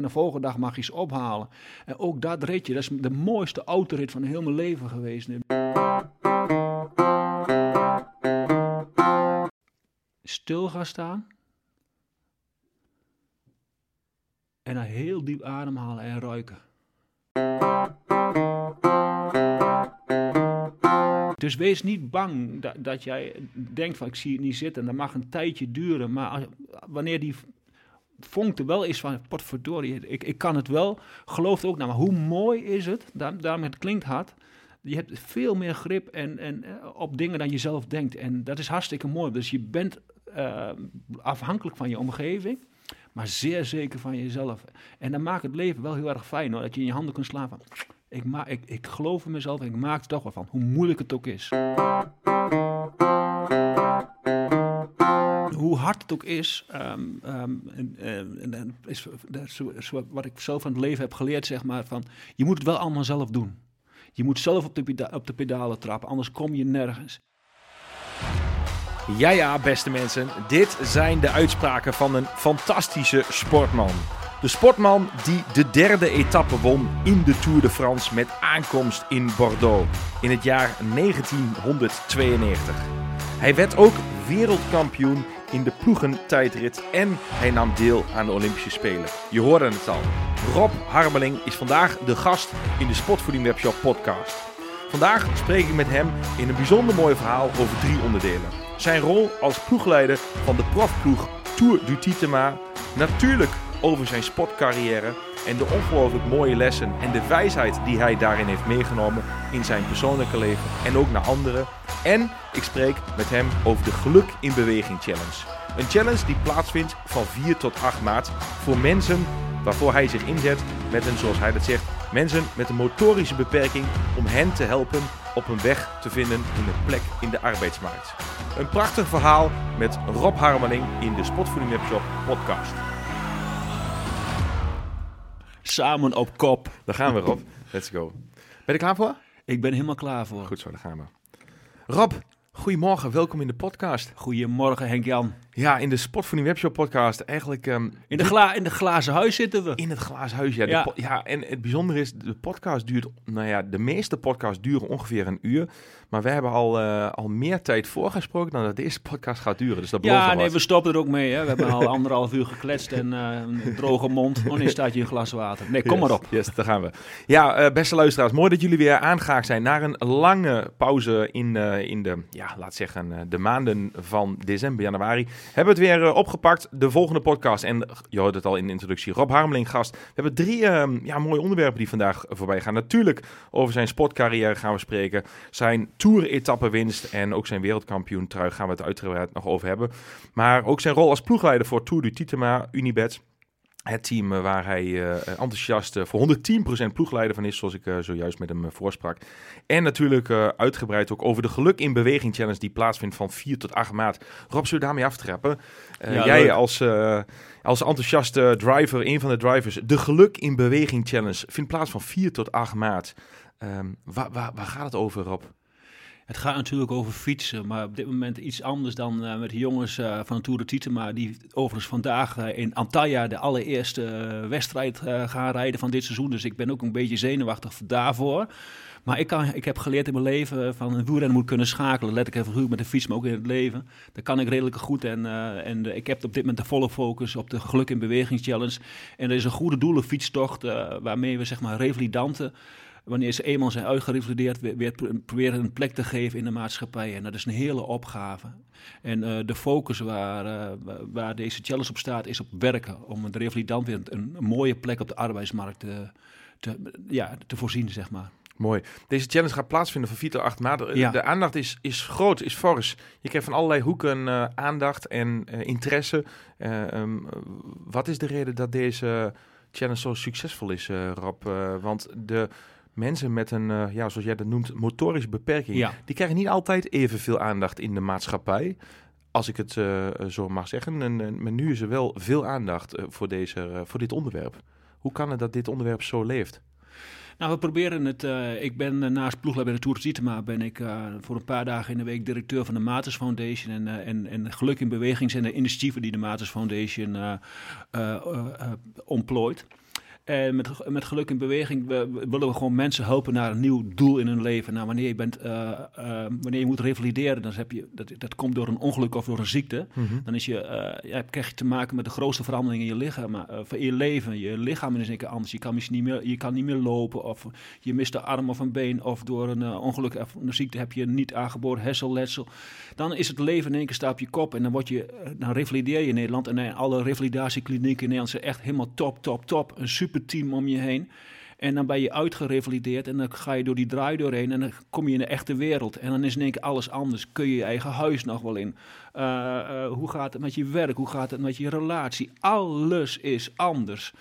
en de volgende dag mag je ze ophalen. En ook dat ritje, dat is de mooiste autorit van heel mijn leven geweest. Stil gaan staan. En dan heel diep ademhalen en ruiken. Dus wees niet bang dat, dat jij denkt van ik zie het niet zitten. Dat mag een tijdje duren. Maar wanneer die vonk er wel is van potverdorie, ik, ik kan het wel. Geloof ook. Nou, maar hoe mooi is het? Daar, daarom het klinkt hard. Je hebt veel meer grip en, en, eh, op dingen dan je zelf denkt. En dat is hartstikke mooi. Dus je bent eh, afhankelijk van je omgeving, maar zeer zeker van jezelf. En dan maakt het leven wel heel erg fijn hoor. Dat je in je handen kunt slaan van... Ik, ik, ik geloof in mezelf en ik maak er toch wel van. Hoe moeilijk het ook is. Hoe hard het ook is, is, zo- zo wat ik zelf van het leven heb geleerd, zeg maar, van je moet het wel allemaal zelf doen. Je moet zelf op de, op de pedalen trappen, anders kom je nergens. Ja, ja, beste mensen. Dit zijn de uitspraken van een fantastische sportman. De sportman die de derde etappe won in de Tour de France met aankomst in Bordeaux in het jaar 1992. Hij werd ook wereldkampioen in de ploegentijdrit en hij nam deel aan de Olympische Spelen. Je hoorde het al. Rob Harmeling is vandaag de gast in de Sportvoeding Webshop podcast. Vandaag spreek ik met hem in een bijzonder mooi verhaal over drie onderdelen. Zijn rol als ploegleider van de profploeg Tour du Titema. Natuurlijk over zijn sportcarrière en de ongelooflijk mooie lessen en de wijsheid die hij daarin heeft meegenomen in zijn persoonlijke leven en ook naar anderen. En ik spreek met hem over de Geluk in Beweging Challenge. Een challenge die plaatsvindt van 4 tot 8 maart voor mensen waarvoor hij zich inzet met een, zoals hij dat zegt, mensen met een motorische beperking om hen te helpen op een weg te vinden in een plek in de arbeidsmarkt. Een prachtig verhaal met Rob Harmeling in de Sportvoeding Webshop podcast. Samen op kop. Daar gaan we Rob. Let's go. Ben je er klaar voor? Ik ben helemaal klaar voor. Goed zo, daar gaan we. Rob, goedemorgen, welkom in de podcast. Goedemorgen Henk-Jan. Ja, in de Sportvoeding Webshop podcast eigenlijk ehm, In, de gla in de glazen huis zitten we. In het glazen huis, ja. Ja. En het bijzondere is, de podcast duurt, nou ja, de meeste podcasts duren ongeveer een uur. Maar wij hebben al, eh, al meer tijd voorgesproken dan dat deze podcast gaat duren. Dus dat belooft Ja, nee, wat. we stoppen er ook mee. Hè. We hebben al anderhalf uur gekletst en eh, een droge mond. Oh nee, staat je een glas water. Nee, kom Yes, maar op. Yes, daar gaan we. Ja, eh, beste luisteraars, mooi dat jullie weer aangehaakt zijn naar een lange pauze in, in de, ja, laat zeggen, de maanden van december, januari. Hebben het weer eh, opgepakt, de volgende podcast. En je hoort het al in de introductie, Rob Harmeling gast. We hebben drie eh, ja, mooie onderwerpen die vandaag voorbij gaan. Natuurlijk over zijn sportcarrière gaan we spreken. Zijn Tour-etappenwinst en ook zijn wereldkampioen trui gaan we het uitgebreid nog over hebben. Maar ook zijn rol als ploegleider voor Tour du Titema, Unibet. Het team eh, waar hij eh, enthousiast eh, voor 110% ploegleider van is, zoals ik zojuist met hem voorsprak. En natuurlijk uitgebreid ook over de Geluk in Beweging Challenge die plaatsvindt van 4 tot 8 maart. Rob, zullen we daarmee aftrappen? Ja, jij leuk. als, als enthousiaste driver, een van de drivers, de Geluk in Beweging Challenge vindt plaats van 4 tot 8 maart. Ehm, waar, waar, waar gaat het over, Rob? Het gaat natuurlijk over fietsen, maar op dit moment iets anders dan eh, met de jongens eh, van Tour de Titema. Die overigens vandaag eh, in Antalya de allereerste wedstrijd gaan rijden van dit seizoen. Dus ik ben ook een beetje zenuwachtig daarvoor. Maar ik, kan, ik heb geleerd in mijn leven van een wielrenner moet kunnen schakelen. Let ik even goed met de fiets, maar ook in het leven. Dat kan ik redelijk goed. En, en ik heb op dit moment de volle focus op de Geluk in Beweging Challenge. En er is een goede doelenfietstocht eh waarmee we zeg maar revalidanten wanneer ze eenmaal zijn uitgerevalideerd, weer, weer pro- proberen een plek te geven in de maatschappij. En dat is een hele opgave. En eh, de focus waar, eh, wa- waar deze challenge op staat, is op werken. Om de revalidant weer een, een mooie plek op de arbeidsmarkt te, te, ja, te voorzien, zeg maar. Mooi. Deze challenge gaat plaatsvinden van 4 tot 8 maart. De- Ja. De aandacht is, is groot, is fors. Je krijgt van allerlei hoeken eh, aandacht en interesse. Eh, ehm, wat is de reden dat deze challenge zo succesvol is, Rob? Want de mensen met een, eh, ja, zoals jij dat noemt, motorische beperking... Ja. die krijgen niet altijd evenveel aandacht in de maatschappij. Als ik het eh, zo mag zeggen. En, en- maar nu is er wel veel aandacht eh, voor, deze, eh, voor dit onderwerp. Hoe kan het dat dit onderwerp zo leeft? Nou, we proberen het. eh, ik ben eh, naast ploegleider bij de Tour de Titema ben ik eh, voor een paar dagen in de week directeur van de Matus Foundation. En, eh, en, en Geluk in Beweging zijn de initiatieven die de Matus Foundation eh, eh, eh, eh, ontplooit. En met, met geluk in beweging we, willen we gewoon mensen helpen naar een nieuw doel in hun leven. Nou, wanneer je, bent, uh, uh, wanneer je moet revalideren, dan heb je, dat, dat komt door een ongeluk of door een ziekte. Mm -hmm. Dan is je, uh, ja, krijg je te maken met de grootste veranderingen in je lichaam, in je leven. Je lichaam is een keer anders. Je kan misschien niet meer, je kan niet meer lopen of je mist de arm of een been of door een ongeluk of een ziekte heb je niet aangeboren hersenletsel. Dan is het leven in één keer staat op je kop en dan, word je, dan revalideer je in Nederland. En alle revalidatieklinieken in Nederland zijn echt helemaal top, top, top. Een super team om je heen. En dan ben je uitgerevalideerd en dan ga je door die draai doorheen en dan kom je in de echte wereld. En dan is in één keer alles anders. Kun je je eigen huis nog wel in? Uh, uh, hoe gaat het met je werk? Hoe gaat het met je relatie? Alles is anders.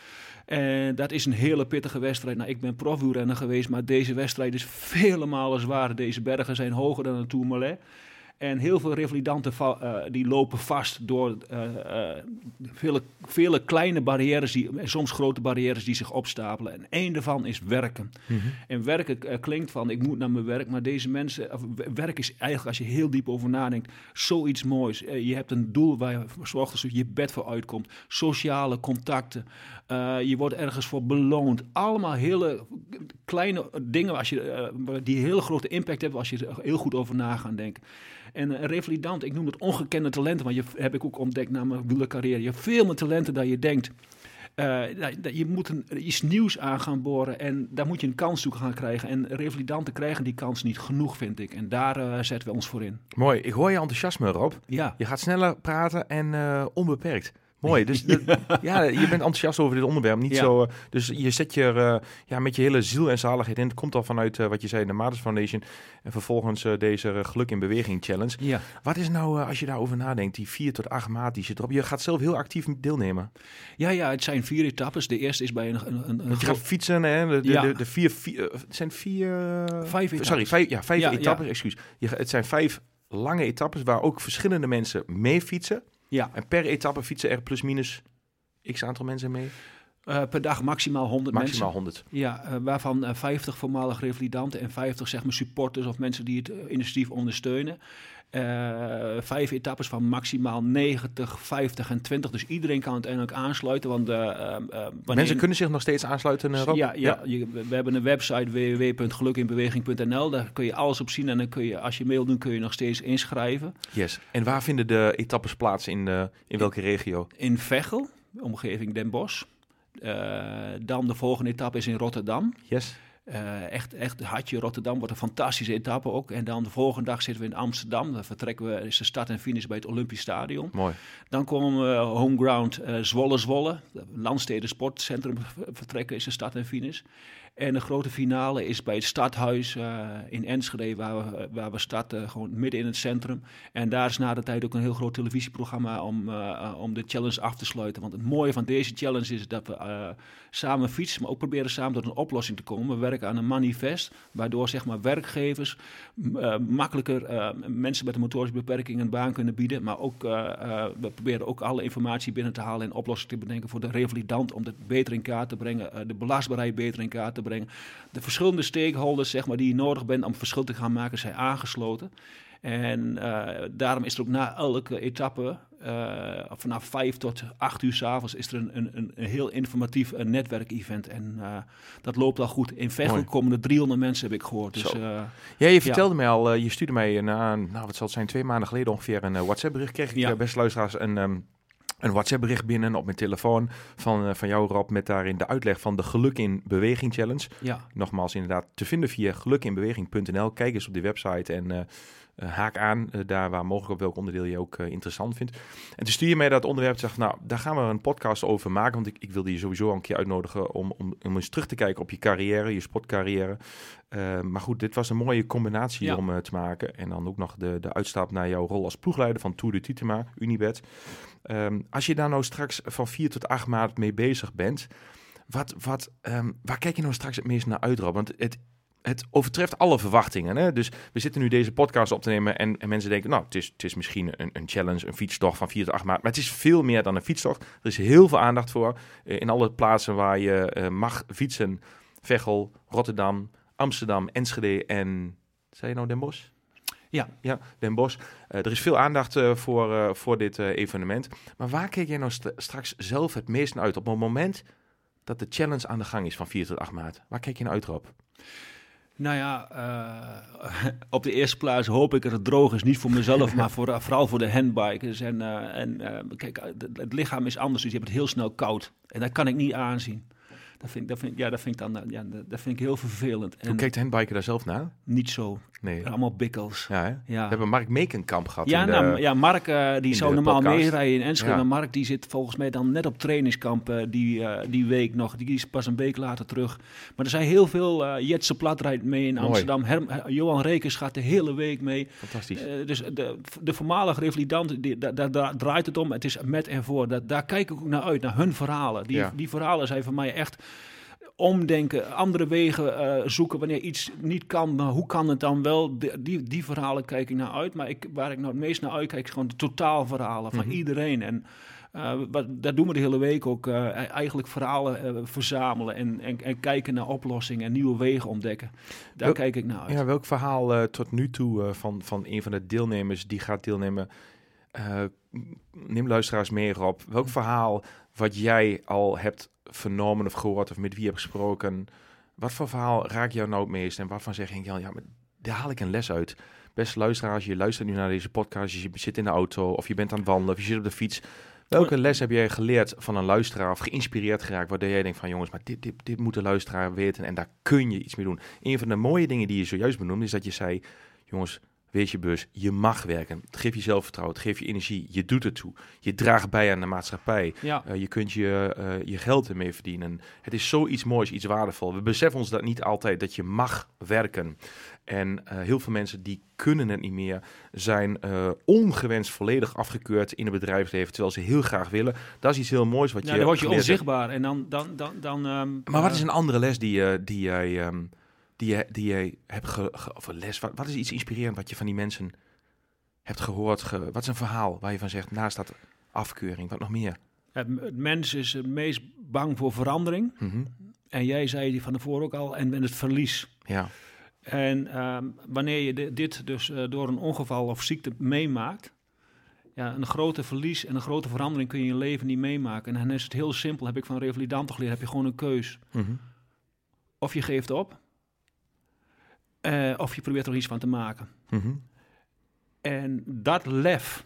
En dat is een hele pittige wedstrijd. Nou, ik ben profwielrenner geweest, maar deze wedstrijd is vele malen zwaarder. Deze bergen zijn hoger dan een Tourmalet. En heel veel revalidanten uh, die lopen vast door uh, uh, vele, vele kleine barrières, die, soms grote barrières die zich opstapelen. En één daarvan is werken. Mm -hmm. En werken klinkt van ik moet naar mijn werk, maar deze mensen, werk is eigenlijk als je heel diep over nadenkt, zoiets moois. je hebt een doel waar je zorgt dat je bed voor uitkomt. Sociale contacten. Je wordt ergens voor beloond. Allemaal hele kleine dingen als je, die heel grote impact hebben als je er heel goed over na gaat denken. En een revalidant, ik noem het ongekende talenten, want je heb ik ook ontdekt na mijn wielercarrière. Je hebt veel meer talenten dan je denkt. Uh, je moet een, iets nieuws aan gaan boren en daar moet je een kans toe gaan krijgen. En revalidanten krijgen die kans niet genoeg, vind ik. En daar uh, zetten we ons voor in. Mooi, ik hoor je enthousiasme erop. Ja. Je gaat sneller praten en uh, onbeperkt. Mooi. Dus ja, je bent enthousiast over dit onderwerp. Niet ja. zo, uh, dus je zet je uh, ja, met je hele ziel en zaligheid in. Het komt al vanuit uh, wat je zei, de Matus Foundation. En vervolgens deze Geluk in Beweging Challenge. Ja. Wat is nou, als je daarover nadenkt, die vier tot acht maat die zit erop? Je gaat zelf heel actief deelnemen. Ja, ja, het zijn vier etappes. De eerste is bij een... een, een, een je gaat fietsen, hè? De, de, ja. de, de vier, vier het zijn vier... vijf etappes. Sorry, vijf, ja, vijf etappes, excuus. Je, het zijn vijf lange etappes waar ook verschillende mensen mee fietsen. Ja. En per etappe fietsen er plus minus x aantal mensen mee? Uh, per dag maximaal 100 maximaal mensen. 100. Ja, uh, waarvan uh, 50 voormalig revalidanten en 50 zeg maar supporters of mensen die het initiatief ondersteunen. Vijf etappes van maximaal 90, 50 en 20. Dus iedereen kan uiteindelijk aansluiten. Want, mensen kunnen zich nog steeds aansluiten, Rob? Ja, ja, ja. Je, we hebben een website www.gelukinbeweging.nl. Daar kun je alles op zien. En dan kun je, als je mail doet, kun je nog steeds inschrijven. Yes. En waar vinden de etappes plaats in, de, in welke regio? In Veghel omgeving Den Bosch. Uh, dan de volgende etappe is in Rotterdam. Yes. Uh, echt, echt Hartje Rotterdam wordt een fantastische etappe ook. En dan de volgende dag zitten we in Amsterdam. Dan vertrekken we, is de start en finish bij het Olympisch Stadion. Mooi. Dan komen we homeground uh, Zwolle Zwolle. Landsteden Sportcentrum vertrekken is de start en finish. En de grote finale is bij het stadhuis uh, in Enschede, waar we, waar we starten, gewoon midden in het centrum. En daar is na de tijd ook een heel groot televisieprogramma om, uh, om de challenge af te sluiten. Want het mooie van deze challenge is dat we uh, samen fietsen, maar ook proberen samen tot een oplossing te komen. We werken aan een manifest, waardoor zeg maar, werkgevers makkelijker mensen met een motorische beperking een baan kunnen bieden. Maar ook, we proberen ook alle informatie binnen te halen en oplossingen te bedenken voor de revalidant om het beter in kaart te brengen, de belastbaarheid beter in kaart te brengen. De verschillende stakeholders zeg maar, die je nodig bent om verschil te gaan maken, zijn aangesloten. En uh, daarom is er ook na elke etappe, uh, vanaf vijf tot acht uur s'avonds, is er een, een, een heel informatief uh, netwerkevent. En dat loopt al goed. In Veghel komen er 300 mensen, heb ik gehoord. Dus, ja, je vertelde ja. mij al, je stuurde mij na, nou wat zal het zijn, twee maanden geleden ongeveer een WhatsApp-bericht. Kreeg ik, ja. beste luisteraars, een... Um, een WhatsApp-bericht binnen op mijn telefoon van, uh, van jou, Rob, met daarin de uitleg van de Geluk in Beweging Challenge. Ja. Nogmaals, inderdaad, te vinden via gelukinbeweging.nl. Kijk eens op die website en uh, uh, haak aan daar waar mogelijk op welk onderdeel je ook interessant vindt. En toen stuur je mij dat onderwerp en zeg nou, daar gaan we een podcast over maken, want ik, ik wilde je sowieso een keer uitnodigen om, om, om eens terug te kijken op je carrière, je sportcarrière. maar goed, dit was een mooie combinatie ja. om te maken. En dan ook nog de, de uitstap naar jouw rol als ploegleider van Tour de Titema, Unibet. Um, als je daar nou straks van 4 tot 8 maart mee bezig bent, wat, wat, um, waar kijk je nou straks het meest naar uit? Want het, het overtreft alle verwachtingen. Hè? Dus we zitten nu deze podcast op te nemen en, en mensen denken, nou, het is, het is misschien een, een challenge, een fietstocht van 4 tot 8 maart. Maar het is veel meer dan een fietstocht. Er is heel veel aandacht voor. Uh, in alle plaatsen waar je uh, mag fietsen. Veghel, Rotterdam, Amsterdam, Enschede en, zei je nou Den Bosch? Ja. ja, Den Bosch. Uh, er is veel aandacht uh, voor, uh, voor dit evenement. Maar waar kijk jij nou st straks zelf het meest naar uit? Op het moment dat de challenge aan de gang is van 4 tot 8 maart. Waar kijk je naar uit, Rob? Nou ja, uh, op de eerste plaats hoop ik dat het droog is. Niet voor mezelf, maar voor, vooral voor de handbikers. En, uh, en uh, kijk, het lichaam is anders, dus je hebt het heel snel koud. En dat kan ik niet aanzien. Dat vind, dat vind, ja, dat vind ik dan ja, dat vind ik heel vervelend. Hoe kijkt de handbiker daar zelf naar? Niet zo. Nee. Allemaal bikkels. Ja, hè? Ja. We hebben Mark Mekenkamp gehad. Ja, in de, nou, ja Mark uh, die zou normaal meerijden in Enschede. Ja. Maar Mark die zit volgens mij dan net op trainingskamp uh, die, uh, die week nog. Die is pas een week later terug. Maar er zijn heel veel... Jetse Plat rijdt mee in. Amsterdam. Johan Rekers gaat de hele week mee. Fantastisch. Dus de, de voormalige revalidanten, die, daar, daar, daar, draait het om. Het is met en voor. Dat, daar kijk ik ook naar uit, naar hun verhalen. Die, Ja. die verhalen zijn voor mij echt omdenken, andere wegen uh, zoeken wanneer iets niet kan. Maar hoe kan het dan wel? De, die, die verhalen kijk ik naar uit. Maar ik, waar ik nou het meest naar uitkijk, is gewoon de totaalverhalen van Mhm. iedereen. En uh, wat, dat doen we de hele week ook. Uh, eigenlijk verhalen verzamelen en, en, en, kijken naar oplossingen en nieuwe wegen ontdekken. Daar kijk ik naar uit. Ja, welk verhaal eh, tot nu toe eh, van, van een van de deelnemers die gaat deelnemen? eh, neem luisteraars meer op. Welk verhaal wat jij al hebt vernomen of gehoord of met wie je hebt gesproken? Wat voor verhaal raakt jou nou het meest? En waarvan zeg je, ja, maar daar haal ik een les uit. Beste luisteraars, je luistert nu naar deze podcast, je zit in de auto of je bent aan het wandelen of je zit op de fiets. Welke les heb jij geleerd van een luisteraar of geïnspireerd geraakt, waardoor jij denkt van jongens, maar dit, dit, dit moet de luisteraar weten en daar kun je iets mee doen. Een van de mooie dingen die je zojuist benoemde is dat je zei, jongens, wees je bus, je mag werken. Het geeft je zelfvertrouwen, het geeft je energie, je doet het toe. Je draagt bij aan de maatschappij. Ja. Uh, je kunt je, uh, je geld ermee verdienen. Het is zoiets moois, iets waardevol. We beseffen ons dat niet altijd, dat je mag werken. En uh, heel veel mensen die kunnen het niet meer, zijn uh, ongewenst volledig afgekeurd in het bedrijfsleven, terwijl ze heel graag willen. Dat is iets heel moois wat ja, je dan word je hebt. onzichtbaar en dan... dan, dan, dan um, Maar wat is een andere les die, uh, die jij... Um, die je, die je hebt ge, ge, of een les, wat, wat, is iets inspirerend wat je van die mensen hebt gehoord? Ge, wat is een verhaal waar je van zegt, naast dat afkeuring, wat nog meer? Het, het mens is het meest bang voor verandering. Mm -hmm. En jij zei die van tevoren ook al, en, en het verlies. Ja. En um, wanneer je de, dit dus uh, door een ongeval of ziekte meemaakt, ja, een grote verlies en een grote verandering kun je in je leven niet meemaken. En dan is het heel simpel, heb ik van revalidanten geleerd, heb je gewoon een keus. Mm -hmm. Of je geeft op, uh, of je probeert er iets van te maken. Mm -hmm. En dat lef,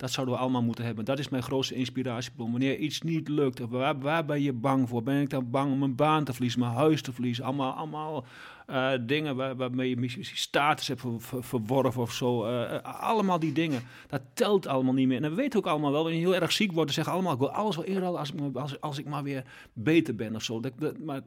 dat zouden we allemaal moeten hebben. Dat is mijn grootste inspiratiebron. Wanneer iets niet lukt, waar, waar ben je bang voor? Ben ik dan bang om mijn baan te verliezen, mijn huis te verliezen? Allemaal, allemaal uh, dingen waar, waarmee je misschien status hebt ver, ver, verworven of zo. Uh, allemaal die dingen. Dat telt allemaal niet meer. En we weten ook allemaal wel, wanneer je heel erg ziek wordt, dan zeggen allemaal, ik wil alles wel inruilen als, als, als ik maar weer beter ben of zo. Dat, dat, maar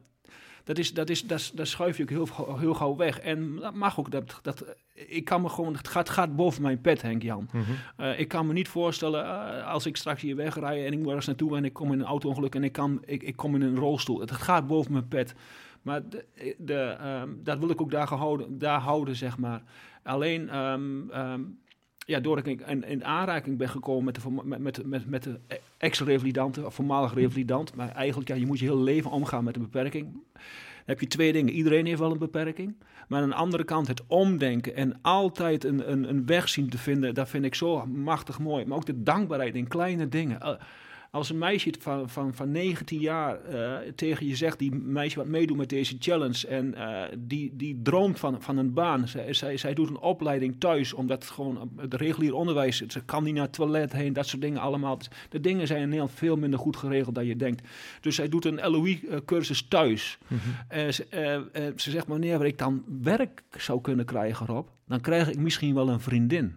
dat, is, dat, is, dat, dat schuif je ook heel, heel gauw weg. En dat mag ook. Dat, dat, ik kan me gewoon, het gaat, gaat boven mijn pet, Henk-Jan. Mm -hmm. uh, ik kan me niet voorstellen, uh, als ik straks hier wegrij en ik moet ergens naartoe en ik kom in een auto-ongeluk en ik, kan, ik, ik kom in een rolstoel. Het gaat boven mijn pet. Maar de, de, um, dat wil ik ook daar, gehouden, daar houden, zeg maar. Alleen... Um, um, ja, doordat ik in, in, aanraking ben gekomen met de, met, met, met, met de ex-revalidanten, of voormalig revalidant, maar eigenlijk, ja, je moet je hele leven omgaan met een beperking. Dan heb je twee dingen. Iedereen heeft wel een beperking. Maar aan de andere kant het omdenken en altijd een, een, een weg zien te vinden, dat vind ik zo machtig mooi. Maar ook de dankbaarheid in kleine dingen. Als een meisje van, van, van 19 jaar uh, tegen je zegt, die meisje wat meedoet met deze challenge en uh, die, die droomt van, van een baan. Zij, zij, zij doet een opleiding thuis, omdat het gewoon het regulier onderwijs. Ze kan niet naar het toilet heen, dat soort dingen allemaal. De dingen zijn in Nederland veel minder goed geregeld dan je denkt. Dus zij doet een LOE-cursus thuis. Mm -hmm. ze, ze zegt, wanneer ik dan werk zou kunnen krijgen, Rob, dan krijg ik misschien wel een vriendin.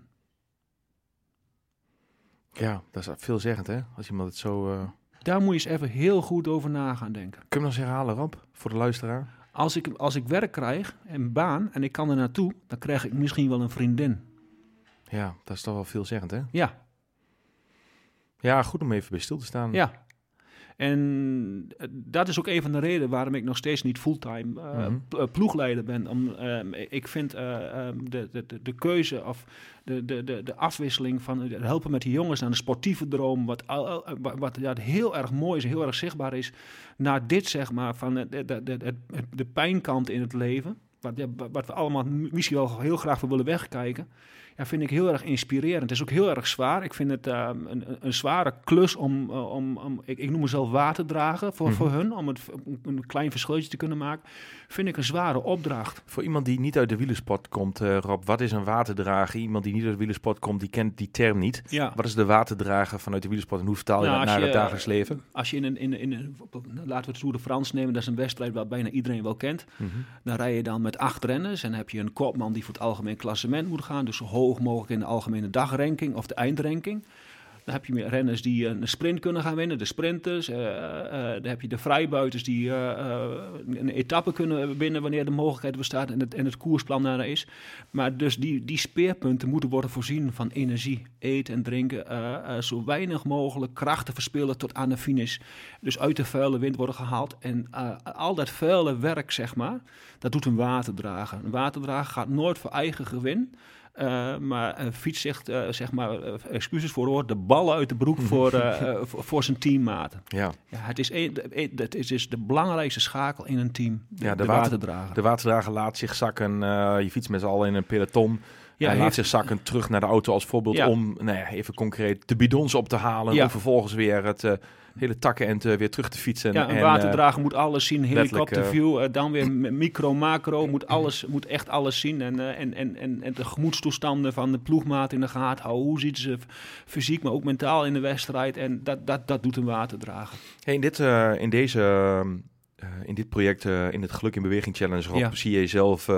Ja, dat is veelzeggend, hè? Als iemand het zo... Uh... Daar moet je eens even heel goed over na gaan denken. Kun je nog eens herhalen, Rob, voor de luisteraar? Als ik, als ik werk krijg, een baan, en ik kan er naartoe, dan krijg ik misschien wel een vriendin. Ja, dat is toch wel veelzeggend, hè? Ja. Ja, goed om even bij stil te staan. Ja. En dat is ook een van de redenen waarom ik nog steeds niet fulltime uh, mm -hmm. ploegleider ben. Om, uh, ik vind uh, de, de, de keuze of de, de, de, de afwisseling van helpen met die jongens aan de sportieve droom, wat, wat, wat ja, heel erg mooi is, heel erg zichtbaar is, naar dit zeg maar, van de, de, de, de, de pijnkant in het leven, wat, ja, wat we allemaal misschien wel heel graag voor willen wegkijken. Ja, vind ik heel erg inspirerend. Het is ook heel erg zwaar. Ik vind het ehm, een, een, zware klus om, uh, om, om ik, ik, noem mezelf waterdragen voor, voor mhm. hun, om het, een klein verschiltje te kunnen maken. Vind ik een zware opdracht. Voor iemand die niet uit de wielersport komt, uh, Rob, wat is een waterdrager? Iemand die niet uit de wielersport komt, die kent die term niet. Ja. Wat is de waterdrager vanuit de wielersport en hoe vertaal je nou, dat naar het dagelijks leven? Als je in een, in, in, in, laten we het Tour de France nemen, dat is een wedstrijd waar bijna iedereen wel kent. Mhm. Dan rij je dan met acht renners en heb je een kopman die voor het algemeen klassement moet gaan, dus zo hoog mogelijk in de algemene dagranking of de eindranking. Dan heb je renners die een sprint kunnen gaan winnen, de sprinters. Uh, dan heb je de vrijbuiters die een etappe kunnen winnen wanneer de mogelijkheid bestaat en het, het koersplan daar is. Maar dus die, die speerpunten moeten worden voorzien van energie, eten en drinken. zo weinig mogelijk krachten verspillen tot aan de finish. Dus uit de vuile wind worden gehaald. En al dat vuile werk, zeg maar, dat doet een waterdrager. Een waterdrager gaat nooit voor eigen gewin. Uh, maar een fiets zegt, uh, zeg maar, uh, excuses voor hoor, de ballen uit de broek voor, voor, voor, zijn teammaten. Ja. ja het, is een, het is dus de belangrijkste schakel in een team, de, ja, de, de waterdrager. De waterdrager laat zich zakken, je fiets met z'n allen in een peloton. Ja, hij laat zich zakken terug naar de auto als voorbeeld om, nou ja, even concreet, de bidons op te halen. Ja. Om vervolgens weer het hele takken en weer terug te fietsen. Ja, een waterdrager moet alles zien, helikopterview, uh, dan weer micro, macro, moet, alles, moet echt alles zien. En, en, en, en, en de gemoedstoestanden van de ploegmaat in de gaten houden. Hoe ziet ze fysiek, maar ook mentaal in de wedstrijd. En dat, dat, dat doet een waterdrager. Hey, in, dit, in deze... in dit project, in het Geluk in Beweging Challenge, ja. zie je zelf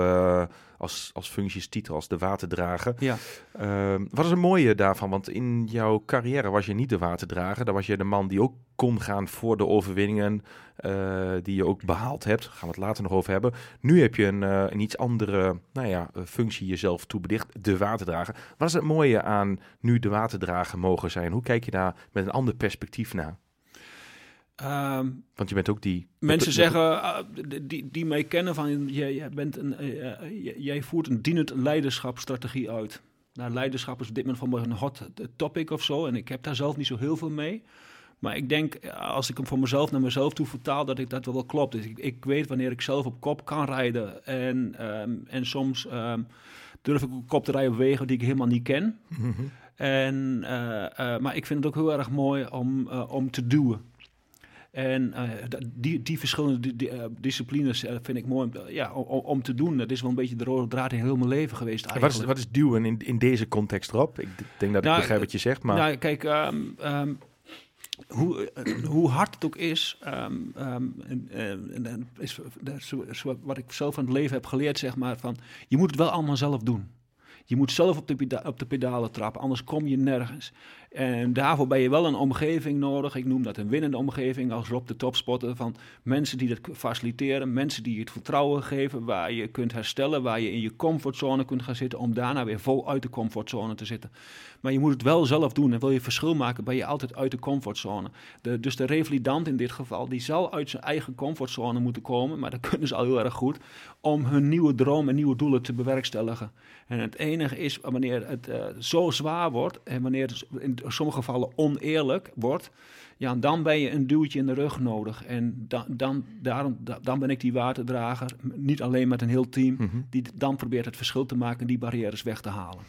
als, als functiestitel, als de waterdrager. Ja. Uh, wat is het mooie daarvan? Want in jouw carrière was je niet de waterdrager. Dan was je de man die ook kon gaan voor de overwinningen uh, die je ook behaald hebt. Daar gaan we het later nog over hebben. Nu heb je een, uh, een iets andere nou ja, functie jezelf toebedicht, de waterdrager. Wat is het mooie aan nu de waterdrager mogen zijn? Hoe kijk je daar met een ander perspectief naar? Um, Want je bent ook die. Mensen zeggen, uh, die, die mij kennen, van jij, jij, bent een, uh, jij voert een dienend leiderschapsstrategie uit. Nou, leiderschap is op dit moment van een hot topic of zo. En ik heb daar zelf niet zo heel veel mee. Maar ik denk, als ik hem voor mezelf naar mezelf toe vertaal, dat ik dat wel, wel klopt. Dus ik, ik weet wanneer ik zelf op kop kan rijden. En, um, en soms um, durf ik op kop te rijden op wegen die ik helemaal niet ken. Mm -hmm. en, uh, maar ik vind het ook heel erg mooi om, om te duwen. En uh, die, die verschillende uh, disciplines uh, vind ik mooi ja, om, om, te doen. Dat is wel een beetje de rode draad in heel mijn leven geweest eigenlijk. Wat is, wat is duwen in, in deze context erop? Ik denk dat ik nou, begrijp wat je zegt, maar... Nou, kijk, um, um, hoe, hoe hard het ook is, um, en, en, is wat ik zelf van het leven heb geleerd, zeg maar, van je moet het wel allemaal zelf doen. Je moet zelf op de, op de pedalen trappen, anders kom je nergens. En daarvoor ben je wel een omgeving nodig. Ik noem dat een winnende omgeving als Rob de topspotter. Van mensen die dat faciliteren, mensen die je het vertrouwen geven, waar je kunt herstellen, waar je in je comfortzone kunt gaan zitten, om daarna weer vol uit de comfortzone te zitten. Maar je moet het wel zelf doen. En wil je verschil maken, ben je altijd uit de comfortzone. Dus de revalidant in dit geval, die zal uit zijn eigen comfortzone moeten komen, maar dat kunnen ze al heel erg goed, om hun nieuwe droom en nieuwe doelen te bewerkstelligen. En het enige is, wanneer het uh, zo zwaar wordt en wanneer het sommige gevallen oneerlijk wordt, ja, dan ben je een duwtje in de rug nodig. En dan, dan, daarom, dan ben ik die waterdrager, niet alleen met een heel team, mhm. die dan probeert het verschil te maken en die barrières weg te halen.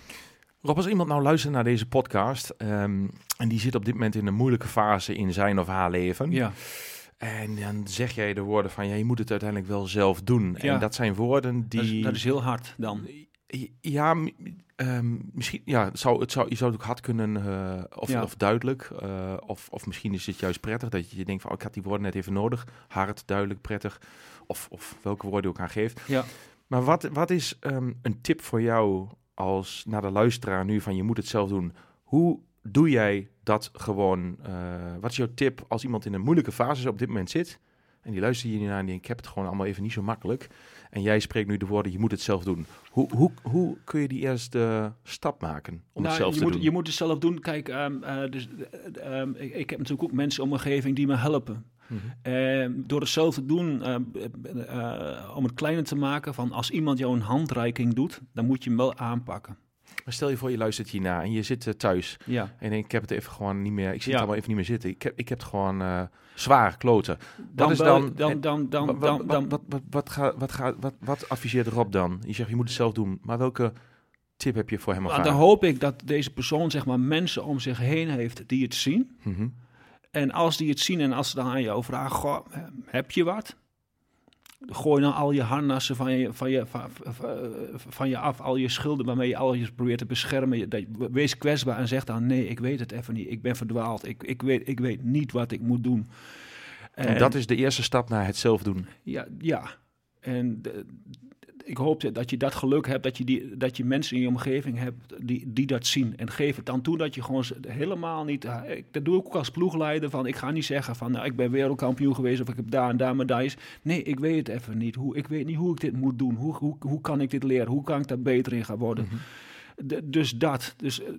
Rob, als iemand nou luistert naar deze podcast um, en die zit op dit moment in een moeilijke fase in zijn of haar leven. Ja. En dan zeg jij de woorden van, ja, je moet het uiteindelijk wel zelf doen. Ja. En dat zijn woorden die... Dat is, dat is heel hard dan. Ja, um, misschien, ja, het zou, het zou, je zou het ook hard kunnen, uh, of, ja. of duidelijk, uh, of, of misschien is het juist prettig dat je denkt van, oh, ik had die woorden net even nodig. Hard, duidelijk, prettig, of, of welke woorden je ook aan geeft. Ja. Maar wat, wat is um, een tip voor jou als naar de luisteraar nu van, je moet het zelf doen. Hoe doe jij dat gewoon? Uh, wat is jouw tip als iemand in een moeilijke fase op dit moment zit? En die luistert hier naar en die ik heb het gewoon allemaal even niet zo makkelijk. En jij spreekt nu de woorden, je moet het zelf doen. Hoe, hoe, hoe kun je die eerste stap maken om het nou, zelf je te moet, doen? Je moet het zelf doen. Kijk, um, uh, dus, uh, ik, ik, heb natuurlijk ook mensen om mijn omgeving die me helpen. Mm -hmm. door het zelf te doen, uh, om het kleiner te maken, van als iemand jou een handreiking doet, dan moet je hem wel aanpakken. Maar stel je voor, je luistert hierna en je zit uh, thuis. Ja. En ik heb het even gewoon niet meer. Ik zit ja. allemaal even niet meer zitten. Ik heb, ik heb het gewoon uh, zwaar kloten. Dan is dan, dan, dan, dan, wat, dan, wat, wat, wat, wat, wat, wat, wat adviseert Rob dan? Je zegt, je moet het zelf doen. Maar welke tip heb je voor hem Maar haar? dan hoop ik dat deze persoon zeg maar mensen om zich heen heeft die het zien. Mhm. En als die het zien en als ze dan aan jou vragen, goh, eh, heb je wat? Gooi dan al je harnassen van je, van, je, van, je af, al je schilden waarmee je alles probeert te beschermen. Wees kwetsbaar en zeg dan, nee, ik weet het even niet. Ik ben verdwaald. Ik, ik, weet, ik weet niet wat ik moet doen. En dat is de eerste stap naar het zelf doen. Ja, ja. En de- ik hoop dat je dat geluk hebt, dat je, die, dat je mensen in je omgeving hebt die, die dat zien. En geef het dan toe dat je gewoon helemaal niet... ik, dat doe ik ook als ploegleider, van ik ga niet zeggen van... Nou, ik ben wereldkampioen geweest of ik heb daar en daar medailles. Nee, ik weet het even niet. Hoe, ik weet niet hoe ik dit moet doen. Hoe, hoe, hoe kan ik dit leren? Hoe kan ik daar beter in gaan worden? D- dus dat. Dus eh,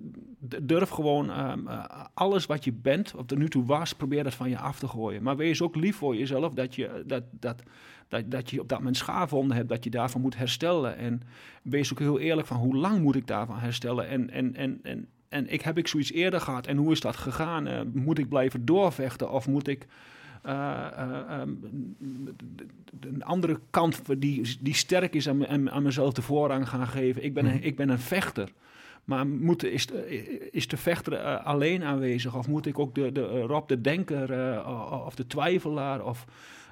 durf gewoon ehm, eh, alles wat je bent, of er nu toe was, probeer dat van je af te gooien. Maar wees ook lief voor jezelf dat je, dat, dat, dat, dat je op dat moment schaafwonden hebt, dat je daarvan moet herstellen. En wees ook heel eerlijk van hoe lang moet ik daarvan herstellen. En, en, en, en, en ik heb ik zoiets eerder gehad en hoe is dat gegaan? Eh, moet ik blijven doorvechten of moet ik een andere kant die, die sterk is aan, aan, aan mezelf de voorrang gaan geven. Ik ben, een, ik ben een vechter. Maar moet, is, de, is de vechter eh, alleen aanwezig? Of moet ik ook de, de, eh, Rob de denker eh, of de twijfelaar of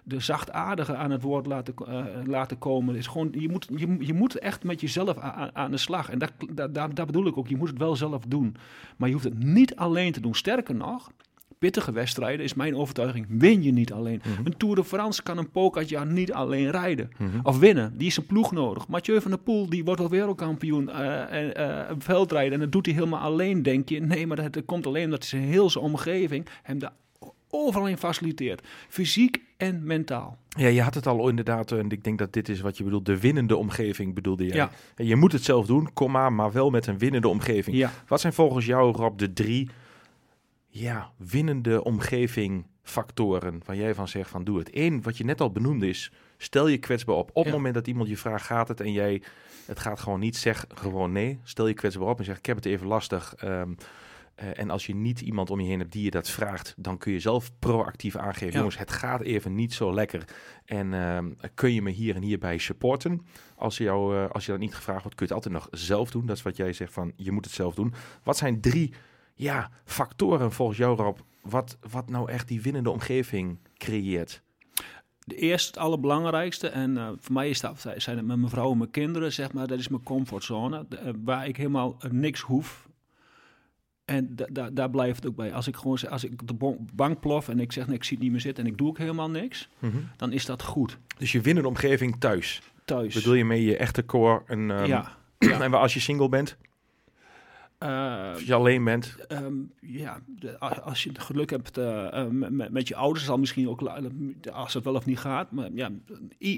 de zachtaardige aan het woord laten, eh, laten komen? Is gewoon, je, moet, je, je moet echt met jezelf a- a- aan de slag. En dat, dat, daar, daar bedoel ik ook, je moet het wel zelf doen. Maar je hoeft het niet alleen te doen. Sterker nog, pittige wedstrijden is mijn overtuiging, win je niet alleen. Een Tour de France kan een Pogacar niet alleen rijden. Of winnen, die is een ploeg nodig. Mathieu van der Poel, die wordt al wereldkampioen eh, en eh, veldrijden. En dat doet hij helemaal alleen, denk je. Nee, maar dat, dat komt alleen omdat zijn heel zijn omgeving hem daar overal in faciliteert. Fysiek en mentaal. Ja, je had het al inderdaad, en ik denk dat dit is wat je bedoelt, de winnende omgeving beelde jij. Ja. En Je moet het zelf doen, komma, maar wel met een winnende omgeving. Ja. Wat zijn volgens jou, Rob, de drie ja, winnende omgeving factoren waar jij van zegt van doe het? Eén, wat je net al benoemde is, stel je kwetsbaar op. Op het Ja. moment dat iemand je vraagt, gaat het en jij, het gaat gewoon niet, zeg gewoon nee. Stel je kwetsbaar op en zeg ik heb het even lastig. Ehm, eh, en als je niet iemand om je heen hebt die je dat vraagt, dan kun je zelf proactief aangeven. Ja. Jongens, het gaat even niet zo lekker. En ehm, kun je me hier en hierbij supporten? Als je, jou, eh, als je dat niet gevraagd wordt, kun je het altijd nog zelf doen. Dat is wat jij zegt van, je moet het zelf doen. Wat zijn drie ja, factoren volgens jou, Rob, wat, wat nou echt die winnende omgeving creëert? De eerste, het allerbelangrijkste, en eh, voor mij is dat, zijn het met mijn vrouw en mijn kinderen, zeg maar, dat is mijn comfortzone, eh, waar ik helemaal eh, niks hoef. En da- da- daar blijft het ook bij. Als ik gewoon als ik de bank plof en ik zeg, nee, ik zie het niet meer zitten en ik doe ook helemaal niks, dan is dat goed. Dus je winnende omgeving thuis. Thuis. Bedoel je mee je echte core? En, ehm, ja. en als je single bent, Als je alleen bent. Ehm, ja, de- als je het geluk hebt eh, eh, met, je ouders, zal misschien ook, als het wel of niet gaat, maar ja,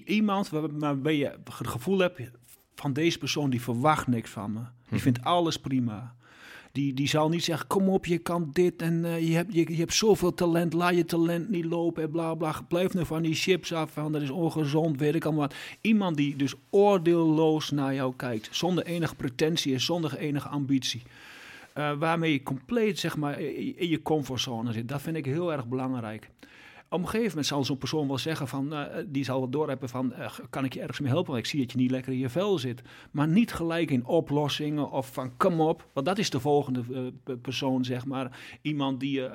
iemand waar- waarbij je het gevoel hebt van deze persoon, die verwacht niks van me. Die vindt alles prima. Die, die zal niet zeggen, kom op, je kan dit en eh, je, hebt, je, je hebt zoveel talent, laat je talent niet lopen en bla bla. Blijf nu van die chips af, van, dat is ongezond, weet ik allemaal wat. Iemand die dus oordeelloos naar jou kijkt, zonder enige pretentie en zonder enige ambitie. Eh, waarmee je compleet zeg maar, in je comfortzone zit. Dat vind ik heel erg belangrijk. Op een gegeven moment zal zo'n persoon wel zeggen van, eh, die zal wel doorhebben van, eh, kan ik je ergens mee helpen? Want ik zie dat je niet lekker in je vel zit. Maar niet gelijk in oplossingen of van, kom op. Want dat is de volgende eh, pe- persoon, zeg maar. Iemand die je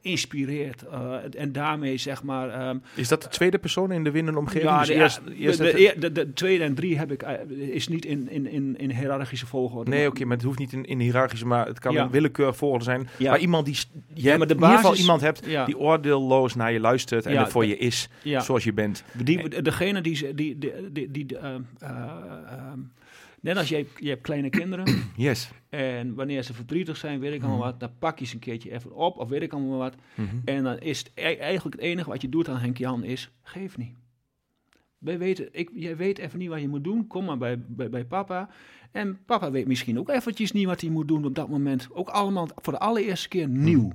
inspireert. en daarmee, zeg maar... ehm, Is dat de tweede persoon in de winnende omgeving? ja, Dus de, eerst, de, eerst de, de, de- de tweede en drie heb ik, is niet in, in, in, in hiërarchische volgorde. Nee, oké, maar het hoeft niet in, in hiërarchische, maar het kan Ja. een willekeurig volgorde zijn. Ja. Maar iemand die, je Ja, maar de in ieder geval basis- iemand hebt Ja. die oordeelloos naar je luistert en Ja, er voor je is Ja. zoals je bent. Die, degene die, ze- die, die, die, die eh, eh, net als je, je hebt kleine kinderen Yes. en wanneer ze verdrietig zijn, weet ik allemaal wat, dan pak je ze een keertje even op of weet ik allemaal wat. Mhm. En dan is het e- eigenlijk het enige wat je doet aan Henk Jan is, geef niet. Wij weten, ik, jij weet even niet wat je moet doen, kom maar bij, bij, bij papa. En papa weet misschien ook eventjes niet wat hij moet doen op dat moment. Ook allemaal voor de allereerste keer nieuw.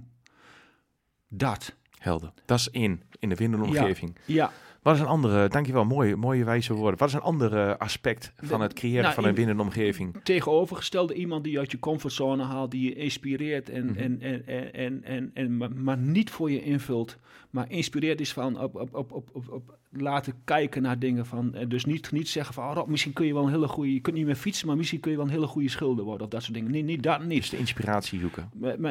Dat. Helder. Dat is één in de winnende Ja. omgeving. Ja, Wat is een andere, dankjewel, mooie, mooie wijze woorden. Wat is een andere aspect van het creëren nou, van een in- winnende omgeving? tegenovergestelde iemand die uit je comfortzone haalt, die je inspireert en, Mhm. en, en, en, en, en, en, maar, maar niet voor je invult, Maar inspireert is van op, op, op, op, op, op laten kijken naar dingen. Van, eh, dus niet, niet zeggen van, oh, Rob, misschien kun je wel een hele goede, je kunt niet meer fietsen, maar misschien kun je wel een hele goede schilder worden of dat soort dingen. Nee, niet dat niet. Dus de inspiratie zoeken.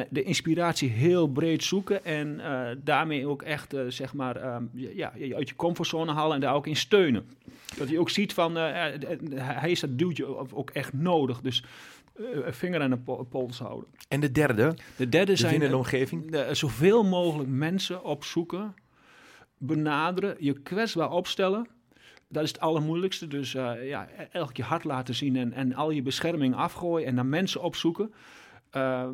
De inspiratie heel breed zoeken en eh, daarmee ook echt, eh, zeg maar, ehm, ja, je uit je comfortzone halen en daar ook in steunen. Dat je ook ziet van, eh, hij is dat duwtje ook echt nodig. Dus vinger aan de po- pols houden. En de derde, De derde de zijn eh, omgeving. de- zoveel mogelijk mensen opzoeken, benaderen, je kwetsbaar opstellen. Dat is het allermoeilijkste. Dus eh, ja, elk je hart laten zien en, en al je bescherming afgooien en naar mensen opzoeken. Eh,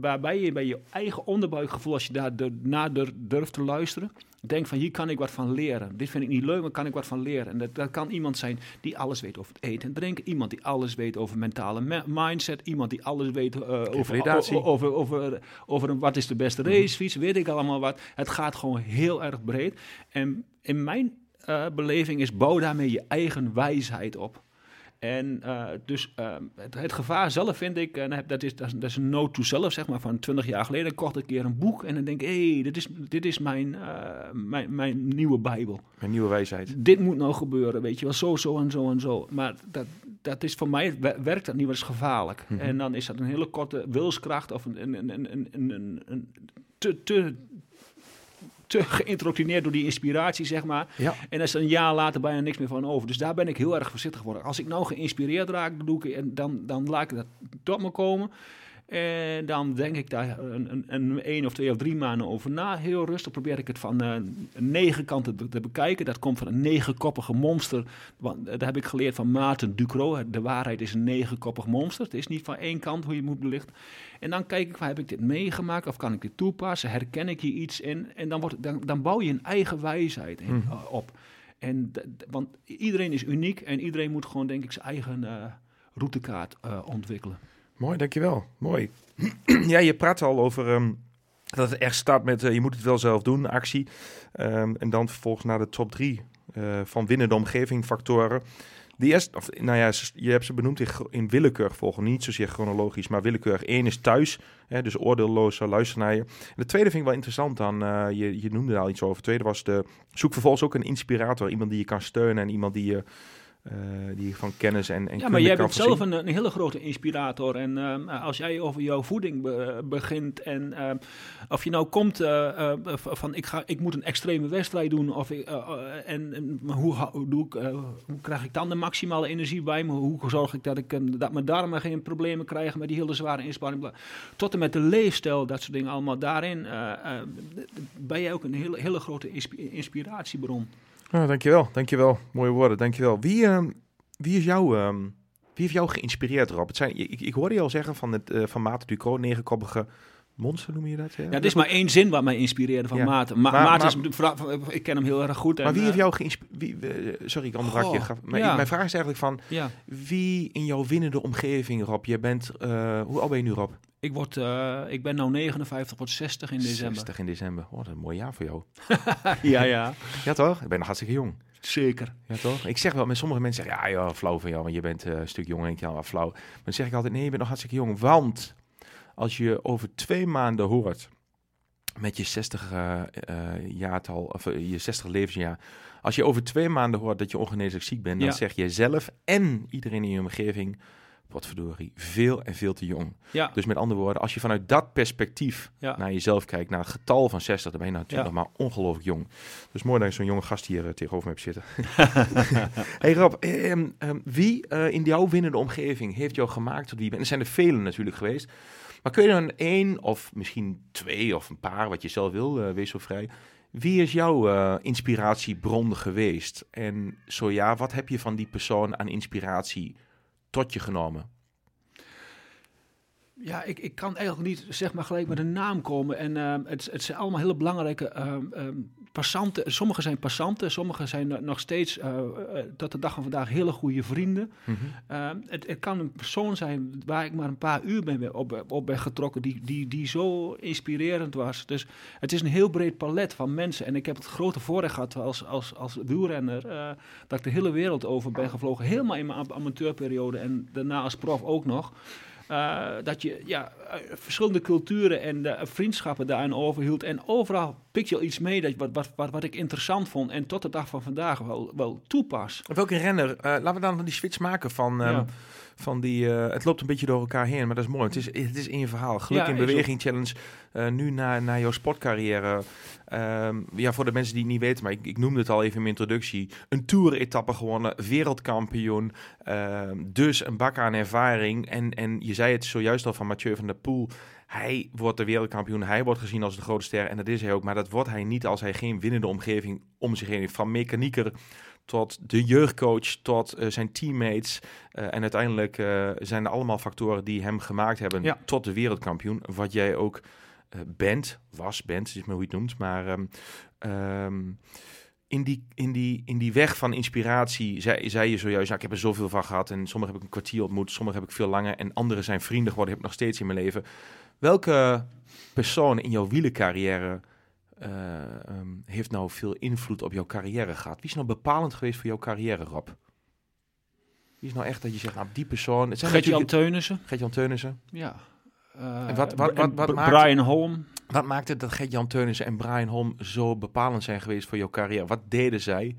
waarbij je bij je eigen onderbuikgevoel, als je daar dur- durft te luisteren, denkt van hier kan ik wat van leren. Dit vind ik niet leuk, maar kan ik wat van leren. En dat, dat kan iemand zijn die alles weet over het eten en drinken. Iemand die alles weet over mentale me- mindset. Iemand die alles weet eh, over, over, over, over een, wat is de beste racefiets, weet ik allemaal wat. Het gaat gewoon heel erg breed. En in mijn eh, beleving is bouw daarmee je eigen wijsheid op. En eh, dus eh, het, het gevaar zelf vind ik, en heb- dat is, dat is, dat is een note to self, zeg maar, van 20 jaar geleden. kocht ik een keer een boek en dan denk ik, hé, hey, dit is, dit is mijn, eh, mijn, mijn nieuwe Bijbel. Een nieuwe wijsheid. Dit moet nou gebeuren, weet je wel, zo, zo en zo en zo. Maar dat, dat is voor mij, wer- werkt dat niet, maar dat is gevaarlijk. Mhm. En dan is dat een hele korte wilskracht of een, een, een, een, een, een, een te, te, te geïntroctineerd door die inspiratie, zeg maar. Ja. En daar is een jaar later bijna niks meer van over. Dus daar ben ik heel erg voorzichtig geworden. Als ik nou geïnspireerd raak, dan, doe ik, en dan, dan laat ik dat tot me komen. En dan denk ik daar een, een, een één of twee of drie maanden over na. Heel rustig probeer ik het van eh, negen kanten te, te bekijken. Dat komt van een negenkoppige monster. Want, eh, dat heb ik geleerd van Maarten Ducro. De waarheid is een negenkoppig monster. Het is niet van één kant hoe je het moet belichten. En dan kijk ik, van, heb ik dit meegemaakt of kan ik dit toepassen? Herken ik hier iets in? En dan, wordt, dan, dan bouw je een eigen wijsheid in, Mhm. eh, op. En want iedereen is uniek en iedereen moet gewoon, denk ik, zijn eigen routekaart ontwikkelen. Mooi, dankjewel. Mooi. ja, je praat al over ehm, dat het echt start met eh, je moet het wel zelf doen, actie. Ehm, en dan vervolgens naar de top drie eh, van winnende omgeving factoren. Die eerste, of, nou ja, je hebt ze benoemd in, in willekeurig volgen. Niet zozeer chronologisch, maar willekeurig. Eén is thuis, hè, dus oordeelloos eh, luisteren naar je. En de tweede vind ik wel interessant dan, je, je noemde daar al iets over. De tweede was de, zoek vervolgens ook een inspirator. Iemand die je kan steunen en iemand die je, eh, die van kennis en, en Ja, maar jij bent zelf een, een hele grote inspirator. En ehm, als jij over jouw voeding be- begint en ehm, of je nou komt eh, eh, van ik, ga, ik moet een extreme wedstrijd doen of ik, eh, eh, en, hoe, doe ik, eh, hoe krijg ik dan de maximale energie bij me? Hoe zorg ik dat, ik, eh, dat mijn darmen geen problemen krijgen met die hele zware inspanning? Tot en met de leefstijl, dat soort dingen allemaal. Daarin eh, eh, ben jij ook een hele, hele grote inspi- inspiratiebron. Ja, dankjewel, dankjewel. Mooie woorden, dankjewel. Wie, ehm, wie, is jou, ehm, wie heeft jou geïnspireerd, Rob? Het zijn, ik, ik hoorde je al zeggen van, het, eh, van Maarten Ducro, negenkoppige monster noem je dat? Ja, het is maar één zin wat mij inspireerde van Ja. Maarten. Ma Maar- Maarten maar- is, vooral- ik ken hem heel erg goed. En, Maar wie eh, heeft jou geïnspireerd? Sorry, ik onderbrak je. Maar ja. mijn vraag is eigenlijk van, Ja, wie in jouw winnende omgeving, Rob? Je bent, eh, hoe oud ben je nu, Rob? Ik, word, eh, ik ben nu 59, word 60 in december. 60 in december. Oh, dat is een mooi jaar voor jou. ja, ja, Ja, toch? Ik ben nog hartstikke jong. zeker. Ja, toch? Ik zeg wel, met sommige mensen zeggen, ja, ja, flauw van jou, want je bent eh, een stuk jonger. En ik, ja, flauw. Maar dan zeg ik altijd, nee, je bent nog hartstikke jong. Want als je over twee maanden hoort met je 60 eh, eh, jaartal, of je 60 levensjaar. Als je over twee maanden hoort dat je ongeneeslijk ziek bent, dan Ja. zeg je zelf en iedereen in je omgeving, wat verdorie, veel en veel te jong. Ja, Dus met andere woorden, als je vanuit dat perspectief ja. naar jezelf kijkt, naar het getal van 60, dan ben je natuurlijk Ja. nog maar ongelooflijk jong. Dus mooi dat je zo'n jonge gast hier eh, tegenover me hebt zitten. hey Rob, ehm, ehm, wie eh, in jouw winnende omgeving heeft jou gemaakt tot wie je bent? Er zijn er velen natuurlijk geweest. Maar kun je dan één of misschien twee of een paar, wat je zelf wil, eh, wees zo vrij. Wie is jouw eh, inspiratiebron geweest? En zo ja, wat heb je van die persoon aan inspiratie tot je genomen? Ja, ik, ik kan eigenlijk niet zeg maar gelijk met een naam komen. En ehm, het, het zijn allemaal hele belangrijke ehm, ehm, passanten. Sommige zijn passanten, sommige zijn no- nog steeds eh, tot de dag van vandaag hele goede vrienden. Ehm, het, het kan een persoon zijn waar ik maar een paar uur ben, op, op ben getrokken, die, die, die zo inspirerend was. Dus het is een heel breed palet van mensen. En ik heb het grote voorrecht gehad als, als, als wielrenner, eh, dat ik de hele wereld over ben gevlogen. Helemaal in mijn am- amateurperiode en daarna als prof ook nog. Eh, dat je ja, verschillende culturen en uh, vriendschappen daarin overhield. En overal pik je al iets mee dat, wat, wat, wat, wat ik interessant vond en tot de dag van vandaag wel, wel toepas. Welke renner, laten we dan die switch maken van... Um, van die, uh, het loopt een beetje door elkaar heen, maar dat is mooi. Het is, het is in je verhaal. Geluk in beweging challenge. Uh, nu naar, naar jouw sportcarrière. Um, ja, voor de mensen die het niet weten, maar ik, ik noemde het al even in mijn introductie. Een tour-etappe gewonnen, wereldkampioen. Uh, dus een bak aan ervaring. En, en je zei het zojuist al van Mathieu van der Poel. Hij wordt de wereldkampioen. Hij wordt gezien als de grote ster. En dat is hij ook. Maar dat wordt hij niet als hij geen winnende omgeving om zich heen heeft. Van mechanieker tot de jeugdcoach, tot uh, zijn teammates. Uh, en uiteindelijk uh, zijn er allemaal factoren die hem gemaakt hebben ja. tot de wereldkampioen. Wat jij ook bent, was, bent, is maar hoe je het noemt. Maar um, um, in, die, in, die, in die weg van inspiratie zei, zei je zojuist, ik heb er zoveel van gehad. En sommige heb ik een kwartier ontmoet, sommige heb ik veel langer. En andere zijn vrienden geworden, heb ik nog steeds in mijn leven. Welke persoon in jouw wielencarrière um, heeft nou veel invloed op jouw carrière gehad? Wie is nou bepalend geweest voor jouw carrière, Rob? Wie is nou echt dat je zegt, nou, die persoon... Het zijn Gert-Jan Teunissen. Ja. Uh, en wat, wat, wat, wat, maakt, Brian Holm. Wat maakt het dat Gert-Jan Teunissen en Brian Holm zo bepalend zijn geweest voor jouw carrière? Wat deden zij,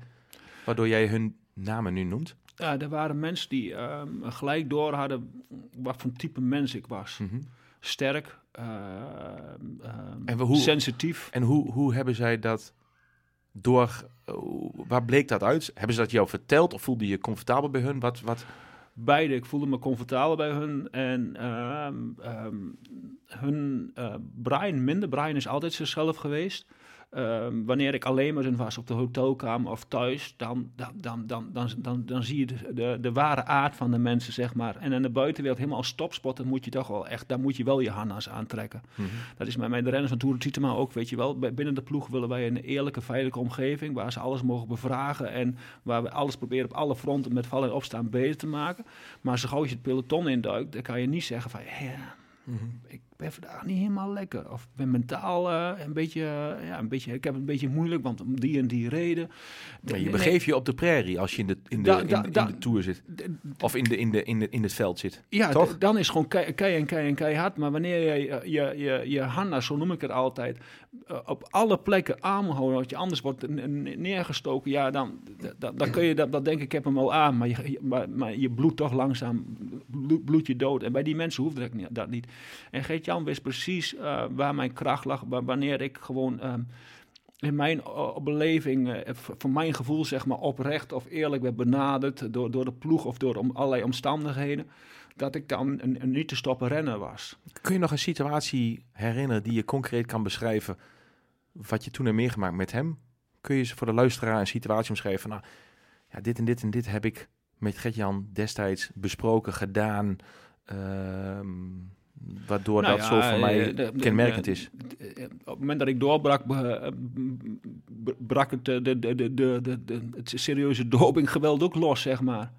waardoor jij hun namen nu noemt? Ja, er waren mensen die um, gelijk door hadden wat voor type mens ik was. Mm -hmm. Sterk, en hoe, sensitief. En hoe, hoe hebben zij dat door... Uh, waar bleek dat uit? Hebben ze dat jou verteld of voelde je je comfortabel bij hun? Wat, wat... Beide. Ik voelde me comfortabel bij hun. En um, hun... Uh, Brian minder. Brian is altijd zichzelf geweest. Um, wanneer ik alleen maar was op de hotelkamer of thuis, dan, dan, dan, dan, dan, dan, dan zie je de, de, de, ware aard van de mensen, zeg maar. En in de buitenwereld helemaal als topspotter moet je toch wel echt, daar moet je wel je harnas aantrekken. Mm -hmm. Dat is met, de renners van Tour de Titema ook, weet je wel. Binnen de ploeg willen wij een eerlijke, veilige omgeving, waar ze alles mogen bevragen en waar we alles proberen op alle fronten met vallen en opstaan beter te maken. Maar zo gauw je het peloton induikt, dan kan je niet zeggen van, ja, mm -hmm. ik ben vandaag niet helemaal lekker. Of ben mentaal uh, een beetje, uh, ja, een beetje, ik heb het een beetje moeilijk, want om die en die reden. Ja, je begeeft je op de prairie als je in de, in de, da, in, da, in, in de tour zit. Of in, de, in, de, in, de, in het veld zit. Ja, toch? dan is gewoon kei, kei en kei en keihard. Maar wanneer je je, je, je hanna, zo noem ik het altijd, uh, op alle plekken aanhouden, want je anders wordt neergestoken, ja, dan, dan, dan kun je dat, dat denken, ik heb hem al aan, maar je, maar, maar je bloedt toch langzaam, bloed, bloed je dood. En bij die mensen hoeft dat niet. En geet Jan wist precies uh, waar mijn kracht lag, wanneer ik gewoon um, in mijn uh, beleving, uh, voor mijn gevoel zeg maar, oprecht of eerlijk werd benaderd door, door de ploeg of door om, allerlei omstandigheden, dat ik dan een, niet te stoppen renner was. Kun je nog een situatie herinneren die je concreet kan beschrijven, wat je toen hebt meegemaakt met hem? Kun je voor de luisteraar een situatie omschrijven? Nou, ja, dit en dit en dit heb ik met Gert-Jan destijds besproken, gedaan. Uh, waardoor nou dat ja, zo voor mij de, kenmerkend is. Op het moment dat ik doorbrak, brak het, de, de, de, de, de, het serieuze dopinggeweld ook los, zeg maar.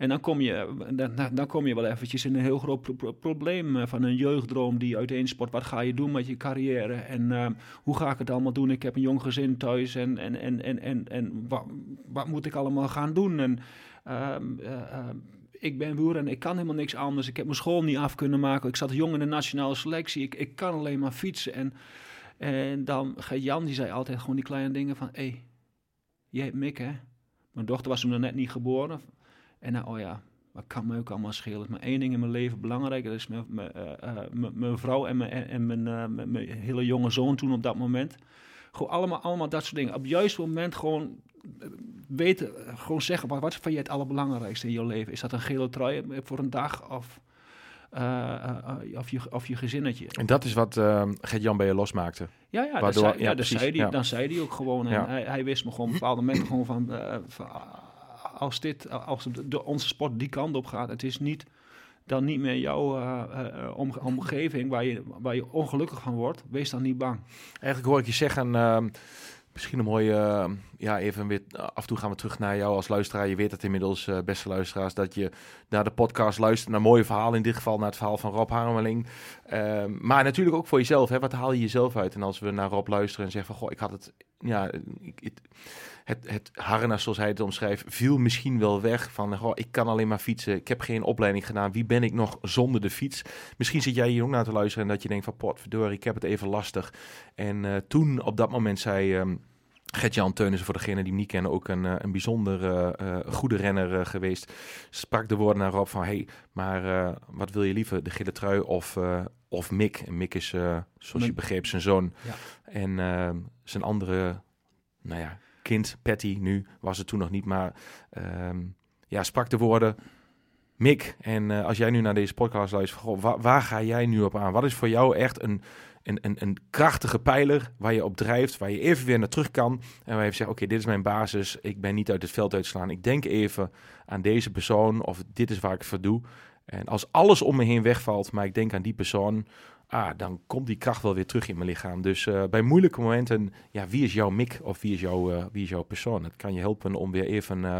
En dan kom, je, dan, dan kom je wel eventjes in een heel groot pro pro probleem van een jeugddroom die uiteensport. Wat ga je doen met je carrière en uh, hoe ga ik het allemaal doen? Ik heb een jong gezin thuis en, en, en, en, en, en wat, wat moet ik allemaal gaan doen? En, uh, uh, ik ben boer en ik kan helemaal niks anders. Ik heb mijn school niet af kunnen maken. Ik zat jong in de nationale selectie. Ik, ik kan alleen maar fietsen. En, en dan Jan, die zei altijd gewoon die kleine dingen van... Hé, hey, jij hebt Mick, hè? Mijn dochter was toen nog net niet geboren. En nou, oh ja, wat kan me ook allemaal schelen. Maar één ding in mijn leven belangrijk. Is mijn, mijn, uh, mijn vrouw en, mijn, en mijn, mijn hele jonge zoon toen op dat moment. Gewoon allemaal, allemaal dat soort dingen. Op het juiste moment gewoon weten, gewoon zeggen, wat, wat vind je het allerbelangrijkste in je leven? Is dat een gele trui voor een dag of, uh, uh, of, je, of je gezinnetje? En dat is wat uh, Gert-Jan bij je losmaakte? Ja, ja, Waardoor, zei, ja, ja, precies, zei die, ja. dan zei hij ook gewoon. En hij, hij wist me gewoon op bepaalde momenten gewoon van, van, als, dit, als de, onze sport die kant op gaat, het is niet dan niet meer jouw uh, om, omgeving waar je, waar je ongelukkig van wordt, wees dan niet bang. Eigenlijk hoor ik je zeggen, uh, misschien een mooie, uh, ja even weer, af en toe gaan we terug naar jou als luisteraar. Je weet het inmiddels, beste luisteraars, dat je naar de podcast luistert, naar mooie verhalen. In dit geval naar het verhaal van Rob Harmeling. maar natuurlijk ook voor jezelf, hè, wat haal je jezelf uit? En als we naar Rob luisteren en zeggen van, goh, ik had het, ja, ik, het, het harnas, zoals hij het omschrijft, viel misschien wel weg. Van, goh, ik kan alleen maar fietsen. Ik heb geen opleiding gedaan. Wie ben ik nog zonder de fiets? Misschien zit jij hier ook naar te luisteren en dat je denkt van, potverdorie, ik heb het even lastig. En uh, toen, op dat moment, zei... Um, Gert-Jan Teunissen, voor degene die hem niet kennen, ook een, een bijzonder uh, goede renner uh, geweest. Sprak de woorden naar Rob van, hey, maar wat wil je liever, de gele trui of, of Mick? En Mick is, zoals je begreep, zijn zoon. Ja. En ehm, zijn andere, nou ja, kind, Patty nu, was het toen nog niet, maar ehm, ja, sprak de woorden... Mick, en als jij nu naar deze podcast luistert, goh, waar, ga jij nu op aan? Wat is voor jou echt een een, een, een krachtige pijler waar je op drijft, waar je even weer naar terug kan. En waar je zegt, oké, dit is mijn basis. Ik ben niet uit het veld uitslaan. Ik denk even aan deze persoon of dit is waar ik voor doe. En als alles om me heen wegvalt, maar ik denk aan die persoon, ah, dan komt die kracht wel weer terug in mijn lichaam. Dus uh, bij moeilijke momenten, ja, wie is jouw mik of wie is, jouw, uh, wie is jouw persoon? Het kan je helpen om weer even... Uh,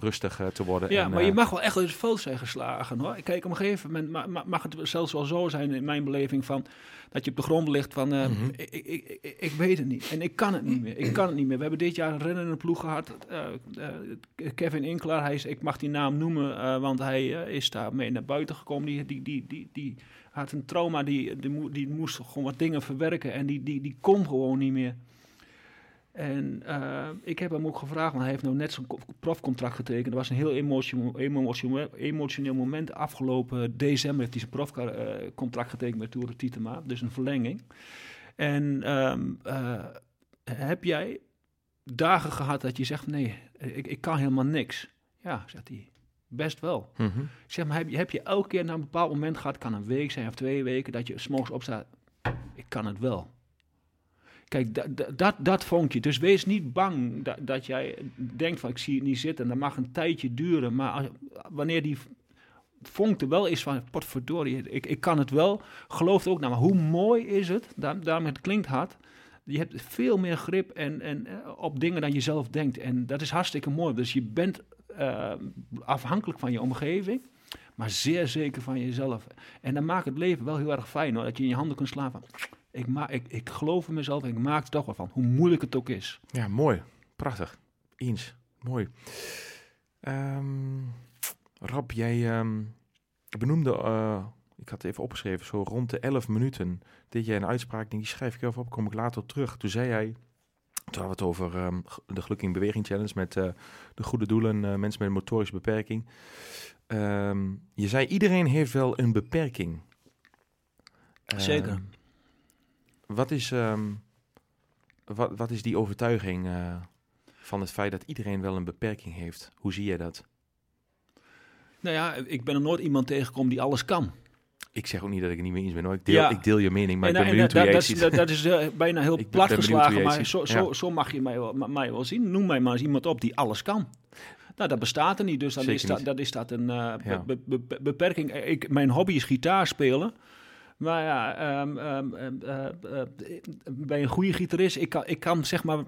rustig uh, te worden. Ja, en, maar je mag wel echt het veld zijn geslagen hoor. Kijk, op een gegeven moment mag, mag het zelfs wel zo zijn in mijn beleving van dat je op de grond ligt van uh, mm -hmm. ik, ik, ik, ik, weet het niet en ik kan het niet meer. Ik kan het niet meer. We hebben dit jaar een rennende ploeg gehad. Uh, Kevin Inkler, hij is, ik mag die naam noemen, want hij is daar mee naar buiten gekomen. Die, die, die, die, die had een trauma, die, die, die moest gewoon wat dingen verwerken en die, die, die kon gewoon niet meer. En uh, ik heb hem ook gevraagd, want hij heeft nou net zo'n profcontract getekend. Dat was een heel emotioneel, emotioneel, moment. Afgelopen december heeft hij zijn profcontract getekend met Tour de Titema, dus een verlenging. En um, uh, heb jij dagen gehad dat je zegt, nee, ik, ik kan helemaal niks? Ja, zegt hij. Best wel. Mm -hmm. Zeg maar, heb je, heb je elke keer naar een bepaald moment gehad, kan een week zijn of twee weken, dat je s'morgens opstaat, ik kan het wel. Kijk, dat, dat, dat vonkje. Dus wees niet bang dat, dat jij denkt van ik zie het niet zitten. Dat mag een tijdje duren. Maar wanneer die vonk er wel is van potverdorie, ik, ik kan het wel. Geloof het ook nou. Maar hoe mooi is het? Daar, daarom het klinkt hard. Je hebt veel meer grip en, en, eh, op dingen dan je zelf denkt. En dat is hartstikke mooi. Dus je bent uh, afhankelijk van je omgeving maar zeer zeker van jezelf. En dan maakt het leven wel heel erg fijn hoor, dat je in je handen kunt slaan van ik, ma ik, ik geloof in mezelf en ik maak er toch wel van. Hoe moeilijk het ook is. Ja, mooi. Prachtig. Eens. Mooi. Um, Rab, jij um, benoemde, uh, ik had het even opgeschreven, zo rond de 11 minuten. Dit jij een uitspraak, die schrijf ik even op, kom ik later op terug. Toen zei hij, toen hadden we het over um, de Gelukkig in Beweging Challenge met uh, de goede doelen, uh, mensen met een motorische beperking. je zei, iedereen heeft wel een beperking. Zeker. Wat is, um, wat, wat is die overtuiging uh, van het feit dat iedereen wel een beperking heeft? Hoe zie jij dat? Nou ja, ik ben er nooit iemand tegengekomen die alles kan. Ik zeg ook niet dat ik het niet mee eens ben hoor. Ik deel, ja. ik deel je mening, maar en, ik ben en, benieuwd hoe jij dat, ziet. Dat, dat is uh, bijna heel plat geslagen, maar zo, zo, ja. zo, mag je mij wel, mij wel zien. Noem mij maar eens iemand op die alles kan. Nou, dat bestaat er niet, dus dan is dat, dat is dat een uh, ja. be, be, be, beperking. Ik, mijn hobby is gitaar spelen. Maar ja, um, um, uh, uh, bij een goede gitarist, ik kan, ik kan zeg maar 20%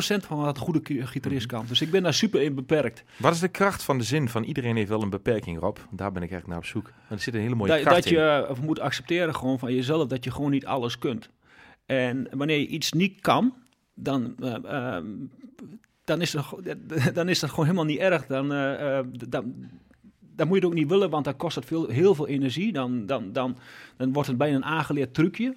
van wat een goede gitarist kan. Dus ik ben daar super in beperkt. Wat is de kracht van de zin van iedereen heeft wel een beperking, Rob? Daar ben ik echt naar op zoek. Maar er zit een hele mooie kracht dat in. Dat je moet accepteren gewoon van jezelf dat je gewoon niet alles kunt. En wanneer je iets niet kan, dan, dan, is, dat, dan is dat gewoon helemaal niet erg. Dan, dan dan moet je ook niet willen, want dan kost het veel, heel veel energie. Dan, dan, dan, dan wordt het bijna een aangeleerd trucje.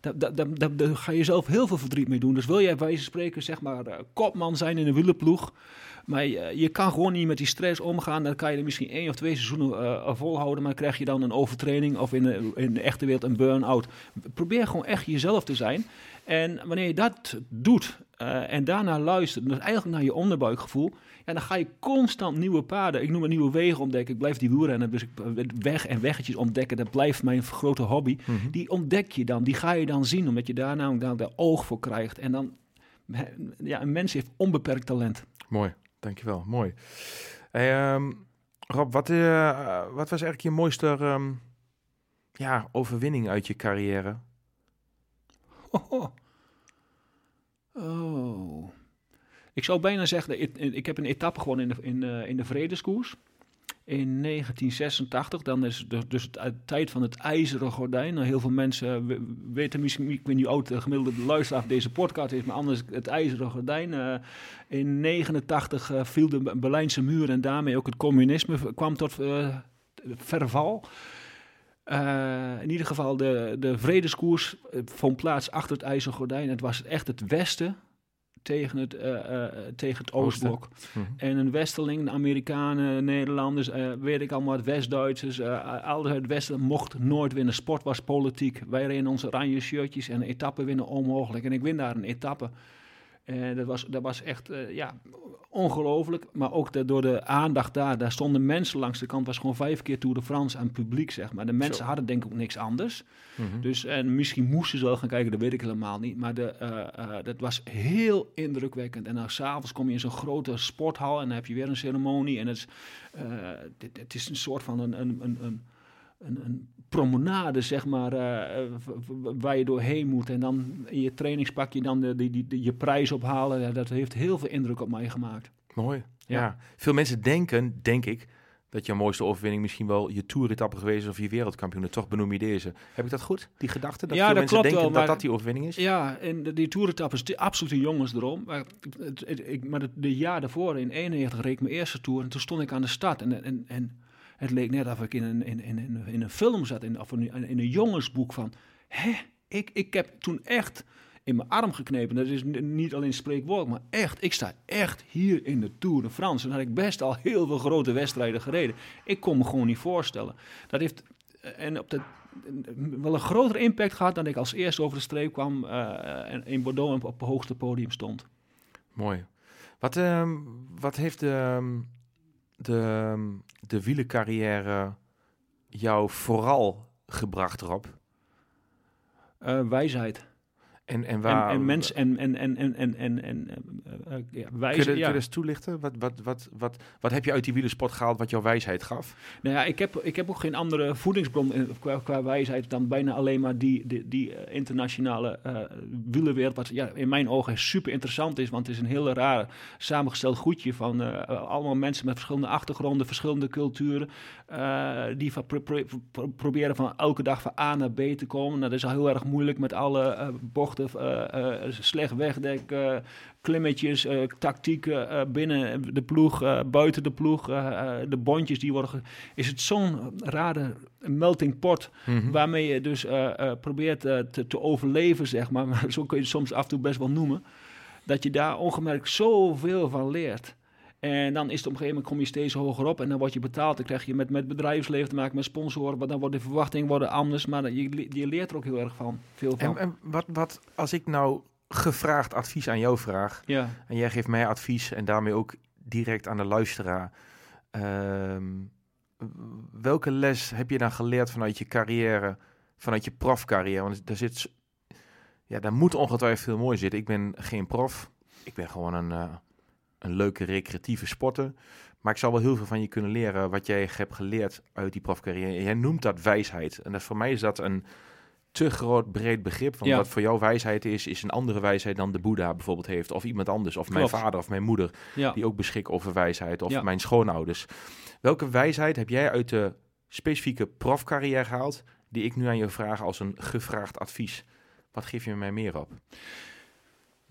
Daar, daar, daar, ga je zelf heel veel verdriet mee doen. Dus wil jij wijze spreken, zeg maar, uh, kopman zijn in een wielerploeg. Maar je, kan gewoon niet met die stress omgaan. Dan kan je er misschien één of twee seizoenen uh, volhouden. Maar dan krijg je dan een overtraining of in de, in de echte wereld een burn-out. Probeer gewoon echt jezelf te zijn. En wanneer je dat doet uh, en daarna luistert, dus eigenlijk naar je onderbuikgevoel, ja, dan ga je constant nieuwe paden, ik noem het nieuwe wegen ontdekken. Ik blijf die wielrennen, dus ik weg en weggetjes ontdekken, dat blijft mijn grote hobby. Mm -hmm. Die ontdek je dan, die ga je dan zien, omdat je daar namelijk daar oog voor krijgt. En dan, ja, een mens heeft onbeperkt talent. Mooi, dankjewel, mooi. Hey, um, Rob, wat, uh, wat was eigenlijk je mooiste um, ja, overwinning uit je carrière? Oh. oh. Ik zou bijna zeggen, ik, heb een etappe gewoon in de, in, uh, in de Vredeskoers. in 1986. Dan is het dus de tijd van het ijzeren gordijn. Nou, heel veel mensen weten misschien, ik weet niet oud de gemiddelde luisteraar deze podcast is, maar anders het ijzeren gordijn. Uh, in 89 uh, viel de Berlijnse muur en daarmee ook het communisme kwam tot verval. In ieder geval, de, de vredeskoers vond plaats achter het ijzeren gordijn. Het was echt het Westen tegen het, uh, tegen het Oostblok. Mhm. En een Westerling, de Amerikanen, Nederlanders, weet ik allemaal, West-Duitsers, alles uit het Westen mocht nooit winnen. Sport was politiek. Wij reden onze oranje shirtjes en etappe winnen onmogelijk. En ik win daar een etappe. En dat, was, dat was echt ja, ongelooflijk. Maar ook de, door de aandacht daar, daar stonden mensen langs de kant. was gewoon vijf keer Tour de France aan het publiek, zeg maar. De mensen hadden denk ik ook niks anders. Mhm. Dus en misschien moesten ze wel gaan kijken, dat weet ik helemaal niet. Maar de, uh, dat was heel indrukwekkend. En dan s'avonds kom je in zo'n grote sporthal en dan heb je weer een ceremonie. En het is, uh, het is een soort van een, een, een, een een, een, promenade, zeg maar, waar je doorheen moet. En dan in je trainingspakje dan de, die, die, je prijs ophalen. Dat heeft heel veel indruk op mij gemaakt. Mooi. Ja. Veel mensen denken, denk ik, dat je mooiste overwinning misschien wel je toeretappe geweest is of je wereldkampioen. Toch benoem je deze. Heb ik dat goed? Die gedachte dat ja, veel dat mensen denken wel, dat dat die overwinning is? Ja, en die toeretappe is absoluut een jongensdroom. Maar, het, ik, maar de, jaar daarvoor, in 91, reed ik mijn eerste tour. En toen stond ik aan de start. En, en, en het leek net of ik in een, in, in, in een film zat. In, of in, in een jongensboek van... Hè? Ik, ik heb toen echt in mijn arm geknepen. Dat is niet alleen spreekwoord, maar echt. Ik sta echt hier in de Tour de France. En had ik best al heel veel grote wedstrijden gereden. Ik kon me gewoon niet voorstellen. Dat heeft eh, en op de, wel een grotere impact gehad dan ik als eerste over de streep kwam uh, en in Bordeaux op het hoogste podium stond. Mooi. Wat, uh, wat heeft de, de, ehm, de wielencarrière jou vooral gebracht, Rob? Uh, wijsheid. En, en, waar, en, en mens en, en, en, en, en, en, en uh, ja, kun, je, ja. eens toelichten? Wat, wat, wat, wat, wat heb je uit die wielersport gehaald wat jouw wijsheid gaf? Nou ja, ik heb, ik heb ook geen andere voedingsbron qua, qua wijsheid dan bijna alleen maar die, die, die internationale uh, wielerwereld. Wat ja, in mijn ogen super interessant is, want het is een hele rare samengesteld goedje van allemaal mensen met verschillende achtergronden, verschillende culturen. die pro pro pro proberen van elke dag van A naar B te komen. Nou, dat is al heel erg moeilijk met alle bochten uh, slecht wegdek, klimmetjes, tactieken binnen de ploeg, buiten de ploeg, de bondjes die worden. Is het zo'n rare melting pot mhm. waarmee je dus probeert te, te, overleven, zeg maar. maar. Zo kun je het soms af en toe best wel noemen. Dat je daar ongemerkt zoveel van leert. En dan is het op een gegeven moment kom je steeds hoger op en dan word je betaald. Dan krijg je met, met bedrijfsleven te maken, met sponsoren. Maar dan worden de verwachtingen worden anders. Maar je, je leert er ook heel erg van. Veel van. En, en wat, wat als ik nou gevraagd advies aan jou vraag. Ja. En jij geeft mij advies en daarmee ook direct aan de luisteraar. Ehm, welke les heb je dan geleerd vanuit je carrière, vanuit je profcarrière? Want daar zit, ja, daar moet ongetwijfeld veel mooi zitten. Ik ben geen prof. Ik ben gewoon een, uh, een leuke recreatieve sporter. Maar ik zal wel heel veel van je kunnen leren wat jij hebt geleerd uit die profcarrière. Jij noemt dat wijsheid. En dat, voor mij is dat een te groot breed begrip. Van wat voor jou wijsheid is, is een andere wijsheid dan de Boeddha bijvoorbeeld heeft. Of iemand anders. Of mijn vader of mijn moeder. Die ook beschikken over wijsheid. Of mijn schoonouders. Welke wijsheid heb jij uit de specifieke profcarrière gehaald? Die ik nu aan je vraag als een gevraagd advies. Wat geef je mij meer op?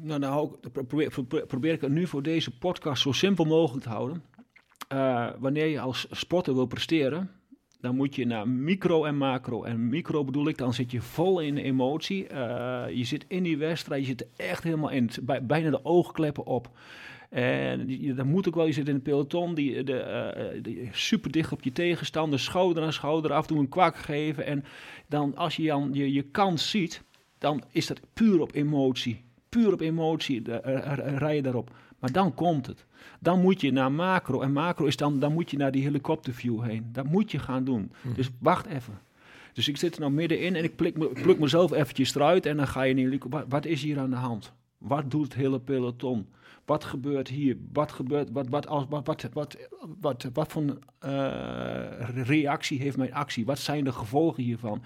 Nou, nou probeer, probeer ik het nu voor deze podcast zo simpel mogelijk te houden. Uh, wanneer je als sporter wil presteren, dan moet je naar micro en macro. En micro bedoel ik, dan zit je vol in de emotie. Uh, je zit in die wedstrijd, je zit echt helemaal in. Bij, bijna de oogkleppen op. En dan moet ook wel, je zit in een peloton, die, de, uh, die super dicht op je tegenstander, schouder aan schouder af, doen een kwak geven. En dan als je dan je, je kans ziet, dan is dat puur op emotie puur op emotie rij je daarop. Maar dan komt het. Dan moet je naar macro. En macro is dan, dan moet je naar die helikopterview heen. Dat moet je gaan doen. Hm. Dus wacht even. Dus ik zit er nou middenin en ik pluk, me, pluk mezelf eventjes eruit. En dan ga je in wat, wat is hier aan de hand? Wat doet het hele peloton? Wat gebeurt hier? Wat gebeurt, wat, wat, als, wat, wat, wat, wat, wat voor uh, reactie heeft mijn actie? Wat zijn de gevolgen hiervan?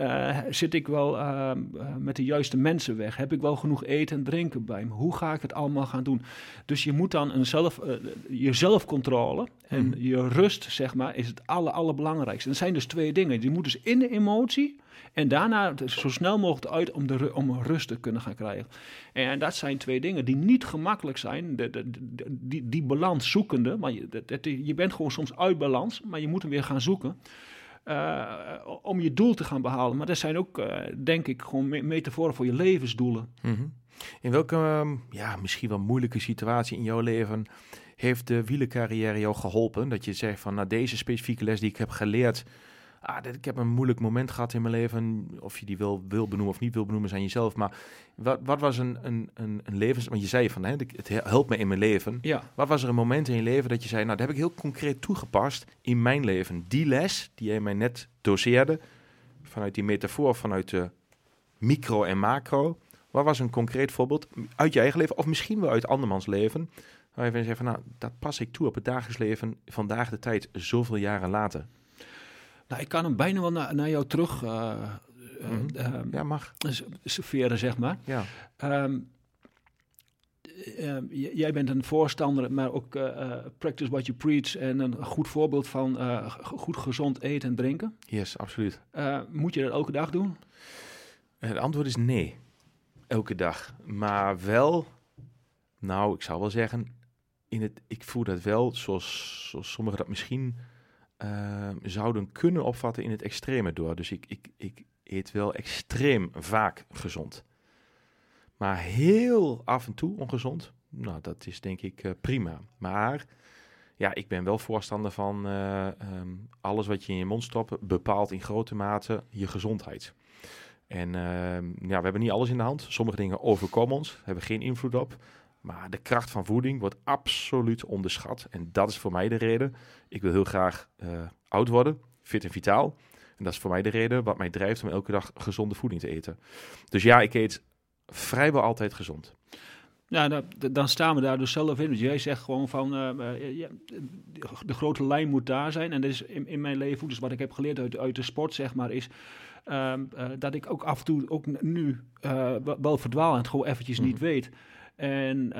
Uh, zit ik wel uh, met de juiste mensen weg? Heb ik wel genoeg eten en drinken bij me? Hoe ga ik het allemaal gaan doen? Dus je moet dan een zelf, je zelfcontrole en mm. je rust, zeg maar, is het aller, allerbelangrijkste. En dat zijn dus twee dingen. Je moet dus in de emotie en daarna zo snel mogelijk uit om, de, om rust te kunnen gaan krijgen. En dat zijn twee dingen die niet gemakkelijk zijn. De, die, die balans zoekende. Maar je, je bent gewoon soms uit balans, maar je moet hem weer gaan zoeken. Uh, om je doel te gaan behalen. Maar dat zijn ook, uh, denk ik, gewoon me metaforen voor je levensdoelen. -hmm. In welke, um, ja, misschien wel moeilijke situatie in jouw leven heeft de wielencarrière jou geholpen? Dat je zegt van, nou, deze specifieke les die ik heb geleerd, ah, ik heb een moeilijk moment gehad in mijn leven. Of je die wil, wil benoemen of niet wil benoemen, zijn jezelf. Maar wat, wat was een, een, een, een levens... Want je zei van, hè, het helpt me in mijn leven. Ja. Wat was er een moment in je leven dat je zei... Nou, dat heb ik heel concreet toegepast in mijn leven. Die les die jij mij net doseerde... vanuit die metafoor, vanuit de micro en macro... Wat was een concreet voorbeeld uit je eigen leven... of misschien wel uit andermans leven... waar je van zegt van, nou, dat pas ik toe op het dagelijks leven... vandaag de tijd, zoveel jaren later... Nou, ik kan hem bijna wel naar, naar jou terug uh, mm -hmm. ja, mag. serveren, zeg maar. Ja. Um, jij bent een voorstander, maar ook uh, practice what you preach en een goed voorbeeld van goed gezond eten en drinken. Yes, absoluut. moet je dat elke dag doen? Het antwoord is nee, elke dag. Maar wel, nou, ik zou wel zeggen, in het, ik voel dat wel, zoals, zoals sommigen dat misschien uh, zouden kunnen opvatten in het extreme door. Dus ik, ik, ik eet wel extreem vaak gezond. Maar heel af en toe ongezond, nou, dat is denk ik uh, prima. Maar ja, ik ben wel voorstander van uh, um, alles wat je in je mond stopt, bepaalt in grote mate je gezondheid. En ehm, ja, we hebben niet alles in de hand. Sommige dingen overkomen ons, hebben geen invloed op. Maar de kracht van voeding wordt absoluut onderschat. En dat is voor mij de reden. Ik wil heel graag uh, oud worden, fit en vitaal. En dat is voor mij de reden wat mij drijft om elke dag gezonde voeding te eten. Dus ja, ik eet vrijwel altijd gezond. Ja, dan, dan staan we daar dus zelf in. Dus jij zegt gewoon van uh, ja, de grote lijn moet daar zijn. En dat is in, in mijn leven, dus wat ik heb geleerd uit, uit de sport, zeg maar, is uh, dat ik ook af en toe, ook nu, wel verdwaal en het gewoon eventjes mm. niet weet. En, uh,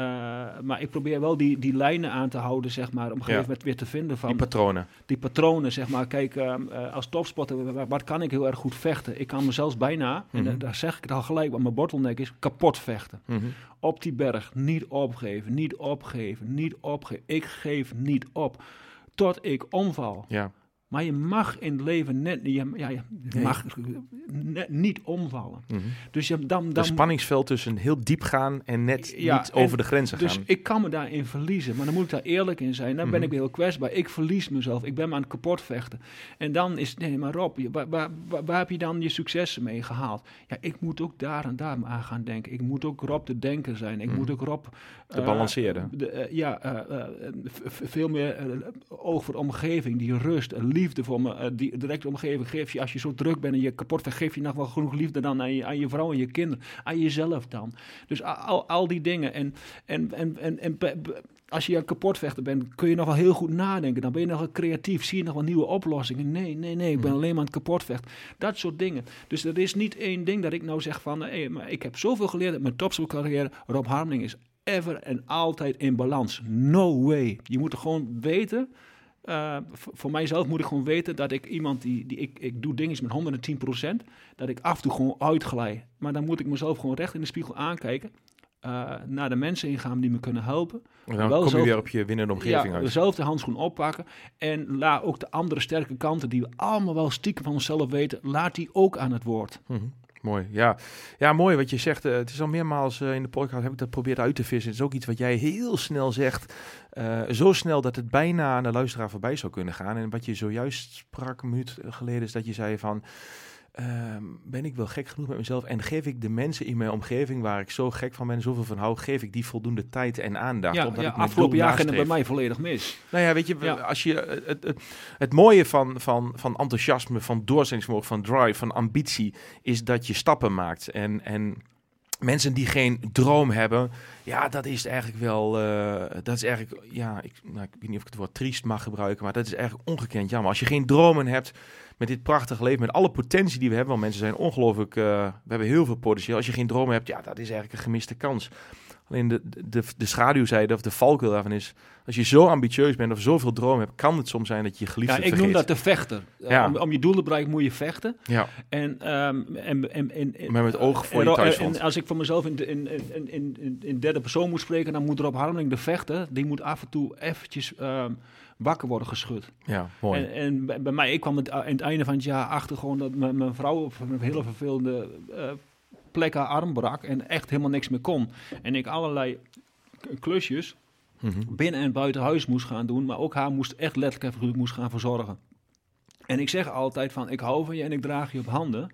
maar ik probeer wel die, die lijnen aan te houden, zeg maar, om een gegeven moment weer te vinden van... Die patronen. Die patronen, zeg maar. Kijk, uh, als topsporter, wat kan ik heel erg goed vechten? Ik kan mezelf bijna, mm -hmm. en mhm. daar zeg ik het al gelijk, wat mijn bottleneck is, kapot vechten. Mm -hmm. Op die berg, niet opgeven, niet opgeven, niet opgeven. Ik geef niet op, tot ik omval. Ja. Maar je mag in het leven net, je, ja, je mag net niet omvallen. Mm -hmm. Dus je, dan, dan, de spanningsveld tussen heel diep gaan en net ja, niet over de grenzen dus gaan. Dus ik kan me daarin verliezen, maar dan moet ik daar eerlijk in zijn. Dan mm -hmm. ben ik heel kwetsbaar. Ik verlies mezelf. Ik ben me aan het kapot vechten. En dan is, nee, maar Rob, waar, waar, waar, waar heb je dan je successen mee gehaald? Ja, ik moet ook daar en daar aan gaan denken. Ik moet ook Rob de denker zijn. Ik mm -hmm. moet ook Rob... De uh, balanceren. De, uh, ja, uh, veel meer oog voor de omgeving, die rust, liefde liefde voor me. Uh, die directe omgeving geef je, als je zo druk bent en je kapot bent, geef je nog wel genoeg liefde dan aan je, aan je vrouw en je kinderen. Aan jezelf dan. Dus al, al die dingen. En, en, en, en, en als je kapot vechten bent, kun je nog wel heel goed nadenken. Dan ben je nog wel creatief. Zie je nog wel nieuwe oplossingen. Nee, nee, nee. Ik ben alleen maar aan het kapot vechten. Dat soort dingen. Dus er is niet één ding dat ik nou zeg van... Hey, maar ik heb zoveel geleerd uit mijn topsportcarrière. Rob Harmeling is ever en altijd in balans. No way. Je moet er gewoon weten uh, voor mijzelf moet ik gewoon weten dat ik iemand die, die ik, ik doe dingen met 110%, dat ik af en toe gewoon uitglij. Maar dan moet ik mezelf gewoon recht in de spiegel aankijken. Uh, naar de mensen ingaan die me kunnen helpen. En dan wel kom je weer op je winnende omgeving ja, uit. zelf de handschoen oppakken. En laat ook de andere sterke kanten die we allemaal wel stiekem van onszelf weten, laat die ook aan het woord. Mm -hmm. Mooi, ja. Ja, mooi wat je zegt. Uh, het is al meermaals uh, in de podcast heb ik dat probeerd uit te vissen. Het is ook iets wat jij heel snel zegt. Uh, zo snel dat het bijna aan de luisteraar voorbij zou kunnen gaan. En wat je zojuist sprak een minuut geleden is dat je zei van... Um, ben ik wel gek genoeg met mezelf en geef ik de mensen in mijn omgeving waar ik zo gek van ben, zoveel van hou, geef ik die voldoende tijd en aandacht. Ja, omdat ja, ik afgelopen jaar ging het bij mij volledig mis. Nou ja, weet je, ja. als je het, het, het, mooie van, van, van enthousiasme, van doorzettingsvermogen, van drive, van ambitie, is dat je stappen maakt. En, en mensen die geen droom hebben, ja, dat is eigenlijk wel, eh, dat is eigenlijk, ja, ik, nou, ik weet niet of ik het woord triest mag gebruiken, maar dat is eigenlijk ongekend jammer. Als je geen dromen hebt met dit prachtige leven, met alle potentie die we hebben, want mensen zijn ongelooflijk, uh, we hebben heel veel potentieel. Als je geen dromen hebt, ja, dat is eigenlijk een gemiste kans. Alleen de, de, de schaduwzijde of de valkuil daarvan is, als je zo ambitieus bent of zoveel droom hebt, kan het soms zijn dat je je geliefde ja, ik noem dat de vechter. Ja. Om, om, je doel te bereiken moet je vechten. Ja. En, um, en, en, en, maar met oog voor en, je thuis en, als ik voor mezelf in, in, in, in, in, derde persoon moet spreken, dan moet Rob Harmeling, de vechter, die moet af en toe eventjes um, wakker worden geschud. Ja, mooi. En, en bij mij, ik kwam het, aan het einde van het jaar achter gewoon dat mijn, mijn vrouw op een hele vervelende uh, plek haar arm brak en echt helemaal niks meer kon. En ik allerlei klusjes mm -hmm. binnen en buiten huis moest gaan doen, maar ook haar moest echt letterlijk even moest gaan verzorgen. En ik zeg altijd van, ik hou van je en ik draag je op handen.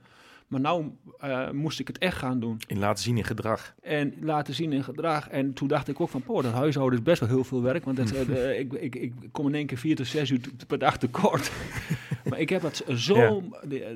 Maar nou uh, moest ik het echt gaan doen. In laten zien in gedrag. En laten zien in gedrag. En toen dacht ik ook van, poh, dat huishouden is best wel heel veel werk. Want dat, uh, ik, ik, ik kom in één keer vier tot zes uur per dag tekort. maar ik heb het zo... Ja.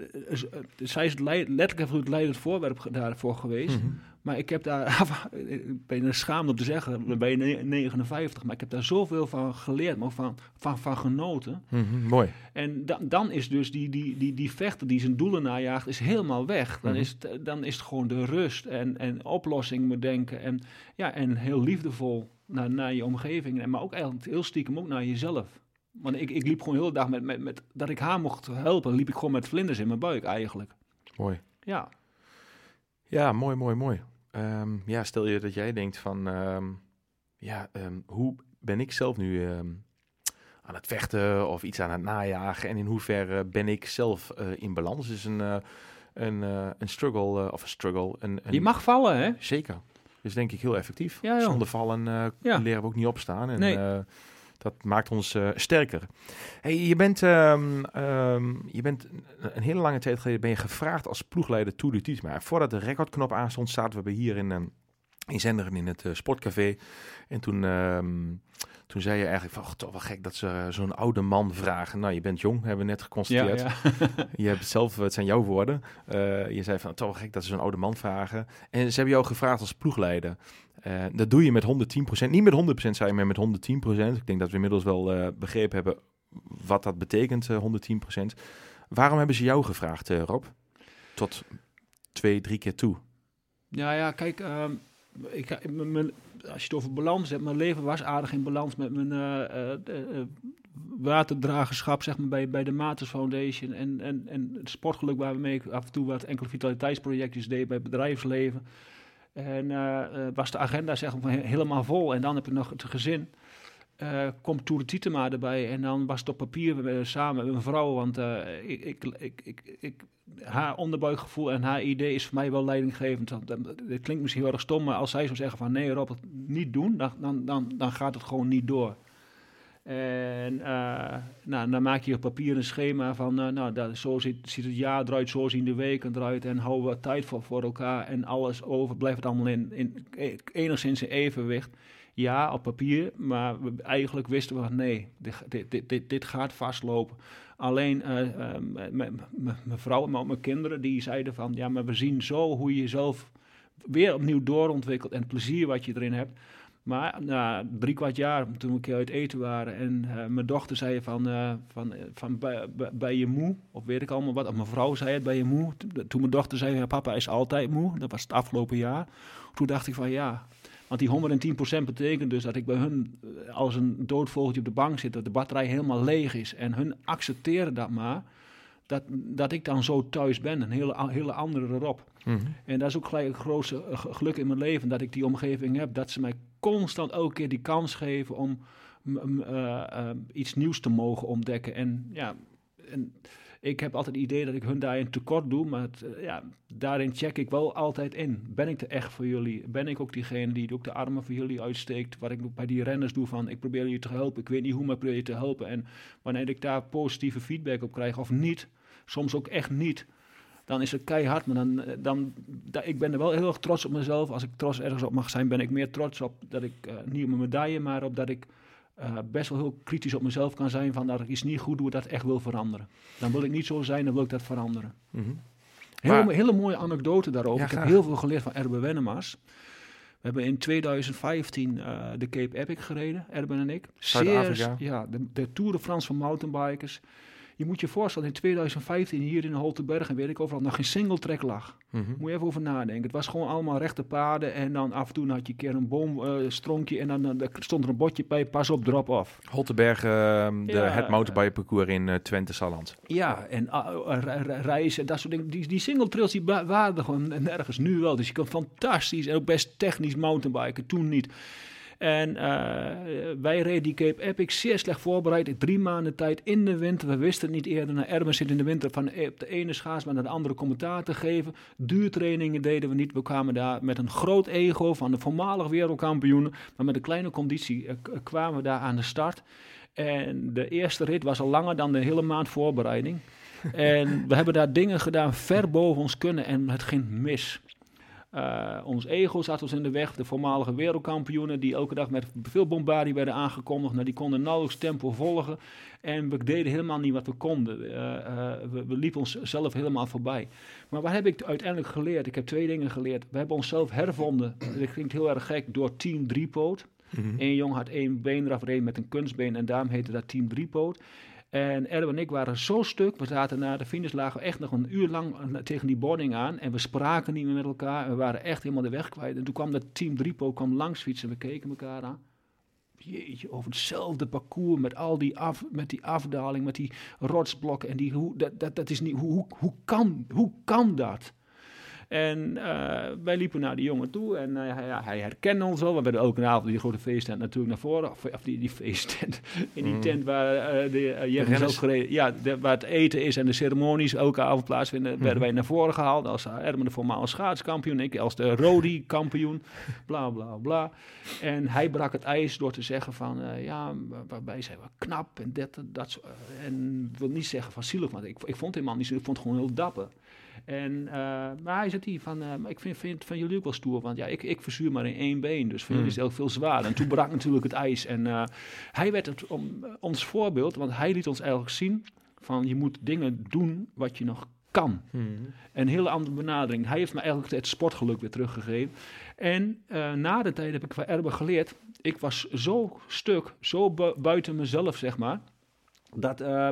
Zij is letterlijk even het leidend voorwerp daarvoor geweest. Mm -hmm. Maar ik heb daar, ik ben er schaamd om te zeggen, dan ben je 59, maar ik heb daar zoveel van geleerd, maar van, van, van genoten. Mm -hmm, mooi. En dan, dan is dus die, die, die, die vechter die zijn doelen najaagt, is helemaal weg. Dan, Mhm. mm -hmm. is, het, dan is het gewoon de rust en, en oplossingen bedenken en, ja, en heel liefdevol naar, naar je omgeving, en, maar ook eigenlijk heel stiekem ook naar jezelf. Want ik, ik liep gewoon heel de dag met, met, met, dat ik haar mocht helpen, liep ik gewoon met vlinders in mijn buik eigenlijk. Mooi. Ja. Ja, mooi, mooi, mooi. Um, ja, stel je dat jij denkt van, um, ja, um, hoe ben ik zelf nu aan het vechten of iets aan het najagen en in hoeverre ben ik zelf uh, in balans? is een, uh, een, uh, een struggle, of een struggle. Een, een, je mag vallen, hè? Zeker. Dus denk ik heel effectief. Ja. Zonder vallen ja. leren we ook niet opstaan. En, nee. Dat maakt ons sterker. Hey, je, bent, je bent een hele lange tijd geleden ben je gevraagd als ploegleider Tour de Tiet. Maar voordat de recordknop aanstond, zaten we hier in, um, in Zenderen in het uh, sportcafé. En toen, toen zei je eigenlijk van, oh, toch wel gek dat ze zo'n oude man vragen. Nou, je bent jong, hebben we net geconstateerd. Ja, ja. je hebt het zelf, het zijn jouw woorden. Uh, je zei van, toch wel gek dat ze zo'n oude man vragen. En ze hebben jou gevraagd als ploegleider. Uh, dat doe je met 110%. Niet met 100% zei je, maar met 110%. Ik denk dat we inmiddels wel uh, begrepen hebben wat dat betekent, uh, 110%. Waarom hebben ze jou gevraagd, Rob? Tot twee, drie keer toe. Ja, ja, kijk, uh, ik, als je het over balans hebt, mijn leven was aardig in balans met mijn waterdragerschap, zeg maar, bij, bij de Matus Foundation en, en, en het sportgeluk waarmee ik af en toe wat enkele vitaliteitsprojectjes deed bij het bedrijfsleven. En uh, was de agenda zeg maar helemaal vol. En dan heb ik nog het gezin. Uh, komt Toer Tietema erbij en dan was het op papier samen met mijn vrouw. Want ik, ik, ik, ik, haar onderbuikgevoel en haar idee is voor mij wel leidinggevend. Het klinkt misschien heel erg stom, maar als zij zou zeggen van nee Rob, niet doen, dan, dan, dan, dan gaat het gewoon niet door. En nou, dan maak je op papier een schema van, nou, dat, zo ziet, ziet, het jaar eruit, zo zien de weken eruit en houden we tijd voor, voor elkaar en alles over, blijft het allemaal in, in, enigszins in evenwicht. Ja, op papier, maar eigenlijk wisten we, nee, dit, dit, dit, dit gaat vastlopen. Alleen uh, mijn vrouw en mijn kinderen, die zeiden van, ja, maar we zien zo hoe je jezelf weer opnieuw doorontwikkelt en het plezier wat je erin hebt. Maar na drie kwart jaar, toen we een keer uit eten waren en uh, mijn dochter zei van, uh, van, van bij, je moe, of weet ik allemaal wat, of mijn vrouw zei het, bij je moe. Toen mijn dochter zei, ja, papa is altijd moe, dat was het afgelopen jaar. Toen dacht ik van, ja, want die 110% betekent dus dat ik bij hun als een doodvogeltje op de bank zit, dat de batterij helemaal leeg is. En hun accepteren dat maar, dat, dat ik dan zo thuis ben, een hele, hele andere Rob. -hmm. En dat is ook gelijk het grootste geluk in mijn leven, dat ik die omgeving heb, dat ze mij constant elke keer die kans geven om uh, uh, iets nieuws te mogen ontdekken. En ja, en ik heb altijd het idee dat ik hun daarin tekort doe, maar ja, daarin check ik wel altijd in. Ben ik er echt voor jullie? Ben ik ook diegene die ook de armen voor jullie uitsteekt? Wat ik bij die renners doe van, ik probeer jullie te helpen. Ik weet niet hoe, maar probeer je te helpen. En wanneer ik daar positieve feedback op krijg of niet, soms ook echt niet, dan is het keihard. Maar dan, dan, dan, ik ben er wel heel erg trots op mezelf. Als ik trots ergens op mag zijn, ben ik meer trots op dat ik, uh, niet op mijn medaille, maar op dat ik uh, best wel heel kritisch op mezelf kan zijn van dat ik iets niet goed doe, dat echt wil veranderen. Dan wil ik niet zo zijn, dan wil ik dat veranderen. Mm -hmm. Heel, Maar- hele mooie anekdote daarover. Ja, ik heb heel veel geleerd van Erben Wennemars. We hebben in 2015 eh, de Cape Epic gereden, Erben en ik. Zeer- Ja, de, de Tour de France van mountainbikers. Je moet je voorstellen, in 2015 hier in Holtenberg en weet ik overal nog geen single track lag. Mhm. Moet je even over nadenken. Het was gewoon allemaal rechte paden en dan af en toe had je een keer een boomstronkje en dan, dan stond er een bordje bij, pas op, drop off. Holtenberg, ehm, de, Ja, het mountainbike parcours in eh, Twente, Salland. Ja, en ah, re- re- reizen en dat soort dingen. Die, die single trails die waren er gewoon nergens. Nu wel. Dus je kan fantastisch en ook best technisch mountainbiken. Toen niet. En eh, wij reden die Cape Epic zeer slecht voorbereid. Drie maanden tijd in de winter. We wisten het niet eerder. Naar Erben zit in de winter van op de ene schaats maar naar de andere commentaar te geven. Duurtrainingen deden we niet. We kwamen daar met een groot ego van de voormalig wereldkampioenen. Maar met een kleine conditie eh, k- kwamen we daar aan de start. En de eerste rit was al langer dan de hele maand voorbereiding. En we hebben daar dingen gedaan ver boven ons kunnen en het ging mis. Eh, ons ego zat ons in de weg. De voormalige wereldkampioenen die elke dag met veel bombardie werden aangekondigd. Nou, die konden nauwelijks tempo volgen. En we deden helemaal niet wat we konden. Eh, eh, we, we liepen onszelf helemaal voorbij. Maar wat heb ik uiteindelijk geleerd? Ik heb twee dingen geleerd. We hebben onszelf hervonden. Dat klinkt heel erg gek door Team Driepoot. Mhm. Eén jong had één been eraf reed met een kunstbeen en daarom heette dat Team Driepoot. En Erwin en ik waren zo stuk. We zaten na de finish lagen echt nog een uur lang tegen die boarding aan. En we spraken niet meer met elkaar. We waren echt helemaal de weg kwijt. En toen kwam dat team Driepoot kwam langs fietsen. We keken elkaar aan. Jeetje, over hetzelfde parcours met al die, af, met die afdaling, met die rotsblokken. En die, hoe, dat, dat, dat is niet, hoe, hoe, hoe, kan, hoe kan dat? En eh, wij liepen naar die jongen toe en eh, hij, hij herkende ons wel. We werden elke avond die grote feesttent natuurlijk naar voren. Of, of die, die feesttent, in die Mm. tent waar uh, de uh, zelf gereden. Ja, de- waar het eten is en de ceremonies elke avond plaatsvinden, Mhm. werden wij naar voren gehaald. Als uh, Ermen de voormalige schaatskampioen, ik als de Rodi kampioen, bla bla bla. En hij brak het ijs door te zeggen van, eh, ja, waarbij zijn we knap en dat, dat, eh, En ik wil niet zeggen van zielig, want ik, ik vond het helemaal niet zo, ik vond het gewoon heel dapper. En, eh, maar hij zegt hier van, maar ik vind, vind van jullie ook wel stoer, want ja, ik, ik verzuur maar in één been, dus voor jullie is het ook veel zwaarder. En toen brak natuurlijk het ijs en eh, hij werd het, om, ons voorbeeld, want hij liet ons eigenlijk zien van je moet dingen doen wat je nog kan. Mhm. Een hele andere benadering. Hij heeft me eigenlijk het sportgeluk weer teruggegeven. En na de tijd heb ik van Erben geleerd. Ik was zo stuk, zo bu- buiten mezelf, zeg maar. Dat eh,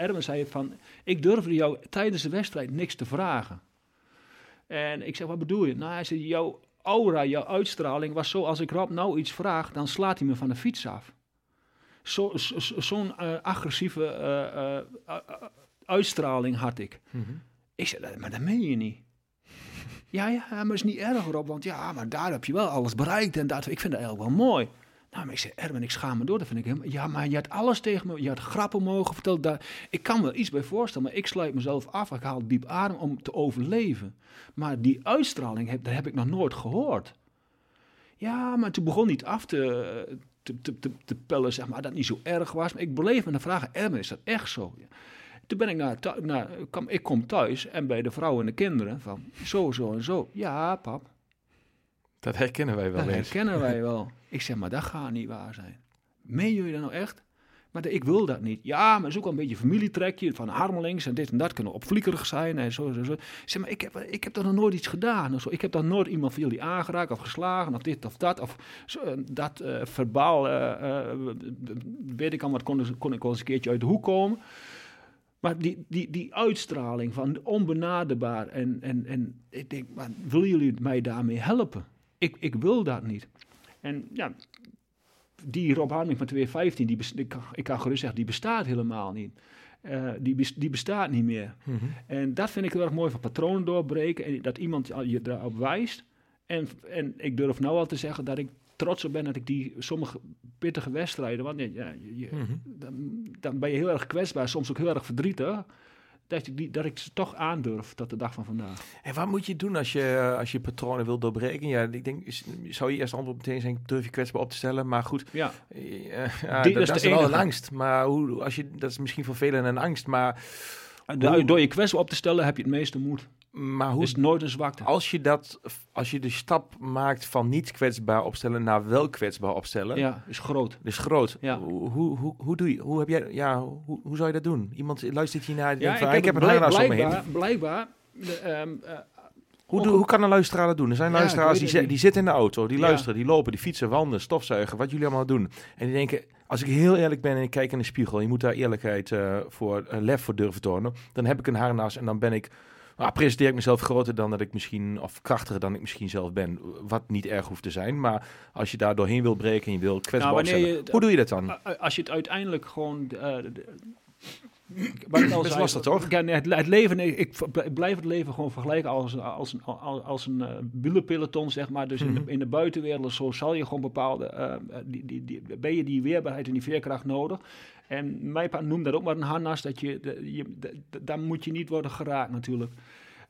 Erben zei van, ik durfde jou tijdens de wedstrijd niks te vragen. En ik zeg, wat bedoel je? Nou, hij zei, jouw aura, jouw uitstraling was zo, als ik Rob nou iets vraag, dan slaat hij me van de fiets af. Zo- zo- zo- Zo'n eh, agressieve uitstraling had ik. Mhm. Ik zei, maar dat meen je niet. Ja, ja, maar is niet erg Rob, want ja, maar daar heb je wel alles bereikt en dat, ik vind dat eigenlijk wel mooi. Nou, maar ik zei, Erwin, ik schaam me door, dat vind ik helemaal... Ja, maar je had alles tegen me, je had grappen mogen vertellen. Daar, ik kan me wel iets bij voorstellen, maar ik sluit mezelf af, ik haal diep adem om te overleven. Maar die uitstraling, heb, dat heb ik nog nooit gehoord. Ja, maar toen begon niet af te, te, te, te, te pellen, zeg maar, dat niet zo erg was. Maar ik bleef me dan vragen, Erwin, is dat echt zo? Toen ben ik naar, naar kwam, ik kom thuis en bij de vrouw en de kinderen van zo, zo en zo. Ja, pap, Dat herkennen wij wel dat eens. herkennen wij wel. Ik zeg, maar dat gaat niet waar zijn. Meen jullie dat nou echt? Maar ik wil dat niet. Ja, maar ook wel een beetje familietrekje van harmelings en dit en dat kunnen opvliekerig zijn en zo, zo, zo. Ik zeg, maar ik heb, ik heb toch nog nooit iets gedaan of zo. Ik heb toch nooit iemand van jullie aangeraakt of geslagen of dit of dat of zo, eh, dat eh, verbaal, eh, weet ik al wat, kon, kon ik wel eens een keertje uit de hoek komen. Maar die, die, die uitstraling van onbenaderbaar en, en, en ik denk, maar willen jullie mij daarmee helpen? Ik, ik wil dat niet. En ja, die Rob Harming van 215, die ik, kan, ik kan gerust zeggen, die bestaat helemaal niet. Eh, die, bes- die bestaat niet meer. Mhm. En dat vind ik heel erg mooi van patronen doorbreken en dat iemand je daarop wijst. En, en ik durf nou al te zeggen dat ik trots op ben dat ik die sommige pittige wedstrijden, want ja, je, je- Mhm. dan, dan ben je heel erg kwetsbaar, soms ook heel erg verdrietig. Dat, ik die, dat ik ze toch aandurf tot de dag van vandaag. En wat moet je doen als je, als je patronen wil doorbreken? Ja, ik denk, is- zou je eerst antwoord meteen zijn, durf je kwetsbaar op te stellen? Maar goed, Ja, eh, ja, Die- dat, dat dat is wel een angst. Maar hoe, als je, dat is misschien voor velen een angst, maar, Hoe- door je kwetsbaar op te stellen heb je het meeste moed. Maar hoe, is nooit een zwakte. als je dat, als je de stap maakt van niet kwetsbaar opstellen naar wel kwetsbaar opstellen, Ja, is groot. dus groot. Ja. Hoe, hoe, hoe, doe je, hoe heb jij, ja, hoe, hoe zou je dat doen? Iemand luistert hiernaar en Ja, denkt ik van, heb, ik heb een harnas om me heen. blijkbaar, de, ehm, eh, Hoe, hoe kan een luisteraar dat doen? Er zijn Ja, luisteraars die, die zitten in de auto, die luisteren, die lopen, die fietsen, wandelen, stofzuigen, wat jullie allemaal doen. En die denken, als ik heel eerlijk ben en ik kijk in de spiegel, je moet daar eerlijkheid eh, voor, eh, lef voor durven tonen, dan heb ik een harnas en dan ben ik, nou, presenteer ik mezelf groter dan dat ik misschien, of krachtiger dan ik misschien zelf ben. Wat niet erg hoeft te zijn, maar als je daar doorheen wil breken en je wil kwetsbaar Nou, opstellen, je- hoe doe je dat dan? als je het uiteindelijk gewoon. al Best zei, lastig, toch? Het, het leven, ik, blijf het leven gewoon vergelijken als, een- als een, als, een wielerpeloton, zeg maar. Dus in, Mhm. de, in de buitenwereld, zo zal je gewoon bepaalde, eh, eh, die, die, die, ben je die weerbaarheid en die veerkracht nodig. En mijn pa noemt dat ook maar een harnas, dat je, de, je, de- daar moet je niet worden geraakt natuurlijk.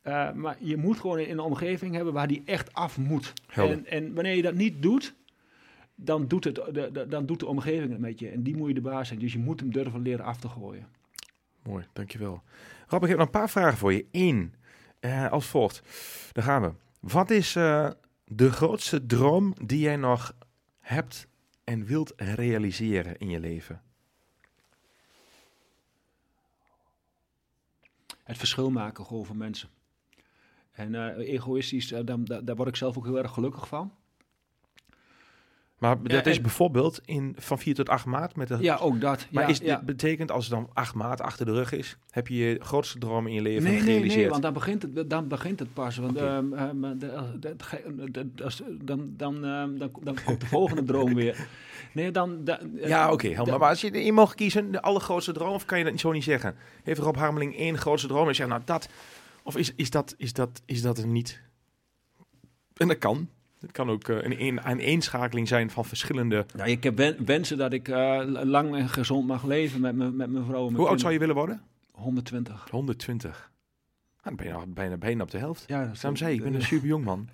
Eh, maar je moet gewoon in een omgeving hebben waar die echt af moet. En, en wanneer je dat niet doet, dan doet, het, de, de- dan doet de omgeving het met je. En die moet je de baas zijn. Dus je moet hem durven leren af te gooien. Mooi, dankjewel. Rob, ik heb nog een paar vragen voor je. Eén, eh, als volgt. Daar gaan we. Wat is eh, de grootste droom die jij nog hebt en wilt realiseren in je leven? Het verschil maken gewoon voor mensen. En eh, egoïstisch, eh, daar, word ik zelf ook heel erg gelukkig van. Maar dat is bijvoorbeeld in, van 4 tot 8 maart met de... Ja, ook dat. Maar ja, is, ja. dit betekent als het dan 8 maart achter de rug is, heb je je grootste droom in je leven Nee, nee, gerealiseerd? nee, want dan begint het, dan begint het pas. Want Oké. ehm, ehm, de- de- als- dan, dan, ehm, dan, dan komt de volgende droom weer. Nee, dan... da- Ja, oké, eh, helemaal. Maar als je je mag kiezen, de allergrootste droom, of kan je dat niet zo niet zeggen? Heeft Rob Harmeling één grootste droom en zegt, nou dat, of is, is, dat, is, dat, is dat er niet? En dat kan. Het kan ook eh, een, een, een eenschakeling zijn van verschillende... Ja, ik heb wen- wensen dat ik eh, lang en gezond mag leven met, me, met mijn vrouw. Hoe oud zou je willen worden? 120. 120. Ah, dan ben je al bijna, bijna op de helft. Ja, dat is- Daarom zei ik, ik ben een eh, super jong man.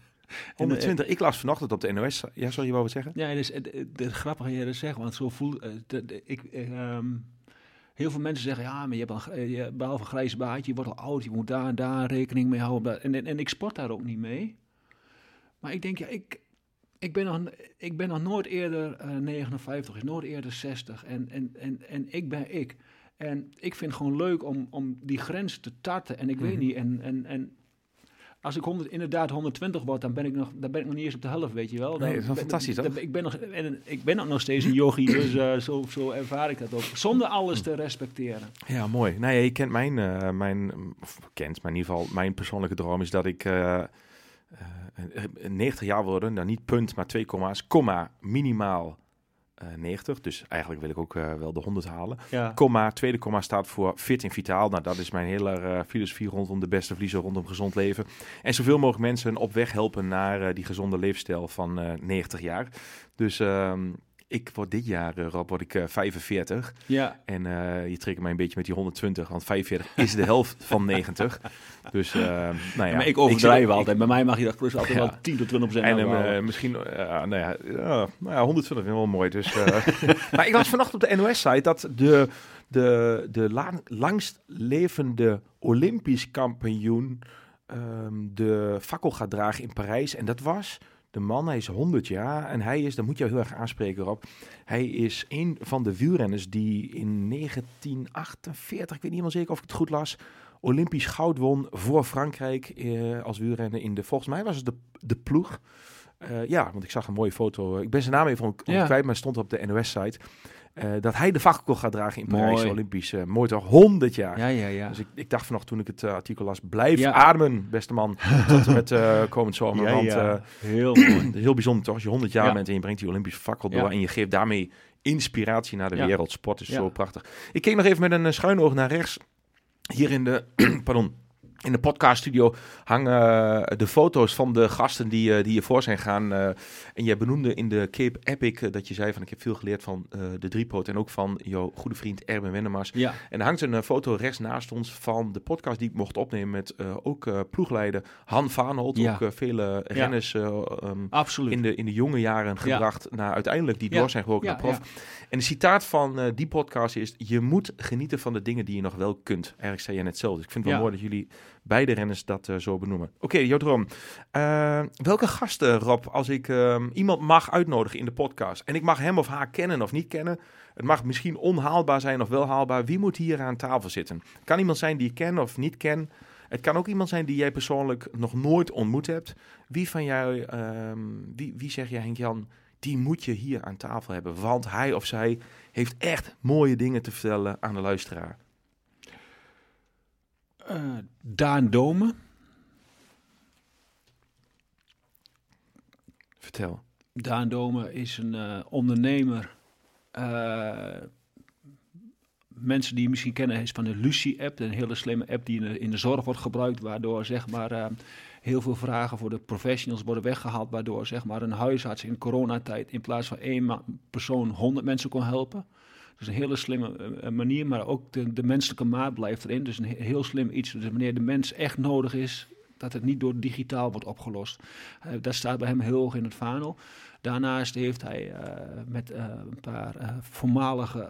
120. Ik las vanochtend op de NOS. Ja, sorry, je wou wat zeggen? Ja, dus het, het, het grappige dat je dat zegt, want zo voel eh, de- ik. eh, ehm, heel veel mensen zeggen, ja, maar je hebt gr- je, behalve een grijs baardje, je wordt al oud, je moet daar en daar rekening mee houden. En, en, en ik sport daar ook niet mee. Maar ik denk, ja, ik, ik, ben, nog, ik ben nog nooit eerder eh 59, is nooit eerder 60. En, en, en, en ik ben ik. En ik vind het gewoon leuk om, om die grens te tarten. En ik weet Mhm. niet, en, en, en als ik 100, inderdaad 120 word, dan ben, ik nog, dan ben ik nog niet eens op de helft, weet je wel. Dan, Nee, dat is ben- fantastisch, dan- toch? Ik ben, nog, en, ik ben ook nog steeds een yogi, dus eh, zo, zo ervaar ik dat ook. Zonder alles te respecteren. Ja, mooi. Nou ja, je kent mijn, eh, mijn of kent, maar in ieder geval mijn persoonlijke droom is dat ik eh, eh, 90 jaar worden. Nou, niet punt, maar twee komma's. Komma, minimaal 90. Dus eigenlijk wil ik ook eh, wel de 100 halen. Ja. Komma, tweede komma staat voor fit en vitaal. Nou, dat is mijn hele eh, filosofie rondom de beste verliezen rondom gezond leven. En zoveel mogelijk mensen op weg helpen naar eh, die gezonde leefstijl van eh 90 jaar. Dus ehm, ik word dit jaar, eh, Rob, word ik eh, 45. ja. En eh, je trekt mij een beetje met die 120, want 45 is de helft van 90. Dus, eh, nou ja. maar ik overdrijf altijd. Bij mij mag je dat plus altijd Ja. wel 10 tot 20 procent En eh, misschien, eh, nou, ja, nou ja, 120 is wel mooi. Dus, eh. maar ik las vanochtend op de NOS-site dat de, de, de la- langst levende Olympisch kampioen ehm, de fakkel gaat dragen in Parijs. En dat was de man, hij is 100 jaar en hij is, dat moet je heel erg aanspreken Rob, hij is een van de wielrenners die in 1948, ik weet niet helemaal zeker of ik het goed las, Olympisch goud won voor Frankrijk eh, als wielrenner in de, volgens mij was het de, de ploeg. Eh, ja, want ik zag een mooie foto. Ik ben zijn naam even Ja. kwijt, maar stond op de NOS-site. Eh, dat hij de fakkel gaat dragen in Parijs, Mooi. Olympisch. eh, mooi toch? 100 jaar. ja, ja, ja. Dus ik, ik dacht vanochtend toen ik het eh, artikel las, blijf Ja. ademen, beste man, tot en met eh, komend zomer. want eh, heel heel bijzonder toch, als je 100 jaar Ja. bent en je brengt die Olympische fakkel door Ja. en je geeft daarmee inspiratie naar de Ja. wereld. Sport is Ja. zo prachtig. Ik keek nog even met een schuin oog naar rechts. Hier in de, pardon, in de podcaststudio hangen eh, de foto's van de gasten die, eh, die hiervoor zijn gaan. eh, en jij benoemde in de Cape Epic dat je zei van ik heb veel geleerd van de driepoot en ook van jouw goede vriend Erben Wennemars. Ja, En er hangt een foto rechts naast ons van de podcast die ik mocht opnemen met ook ploegleider Han Vaanholt. Ja. Ook vele renners absoluut. in, de, in de jonge jaren gebracht naar uiteindelijk die door zijn gebroken Ja, naar prof. En de citaat van die podcast is: Je moet genieten van de dingen die je nog wel kunt. Eigenlijk zei je net zo. Dus ik vind het wel mooi dat jullie beide renners dat eh, zo benoemen. Oké, jouw droom. Eh, welke gasten, Rob, als ik ehm, iemand mag uitnodigen in de podcast en ik mag hem of haar kennen of niet kennen. Het mag misschien onhaalbaar zijn of wel haalbaar. Wie moet hier aan tafel zitten? Kan iemand zijn die ik ken of niet ken? Het kan ook iemand zijn die jij persoonlijk nog nooit ontmoet hebt. Wie van jou, ehm, wie, wie zeg jij Henk-Jan, die moet je hier aan tafel hebben. Want hij of zij heeft echt mooie dingen te vertellen aan de luisteraar. Uh, Daan Domen. Vertel. Daan Domen is een uh, ondernemer. Uh, mensen die je misschien kennen is van de Lucie-app. Een hele slimme app die in de, in de zorg wordt gebruikt. Waardoor zeg maar, heel veel vragen voor de professionals worden weggehaald. Waardoor zeg maar, een huisarts in coronatijd in plaats van één persoon 100 mensen kon helpen. Dus een hele slimme manier, maar ook de, de menselijke maat blijft erin. Dus een heel slim iets. Dus wanneer de mens echt nodig is, dat het niet door digitaal wordt opgelost. Uh, dat staat bij hem heel hoog in het vaandel. Daarnaast heeft hij uh, met uh, een paar voormalige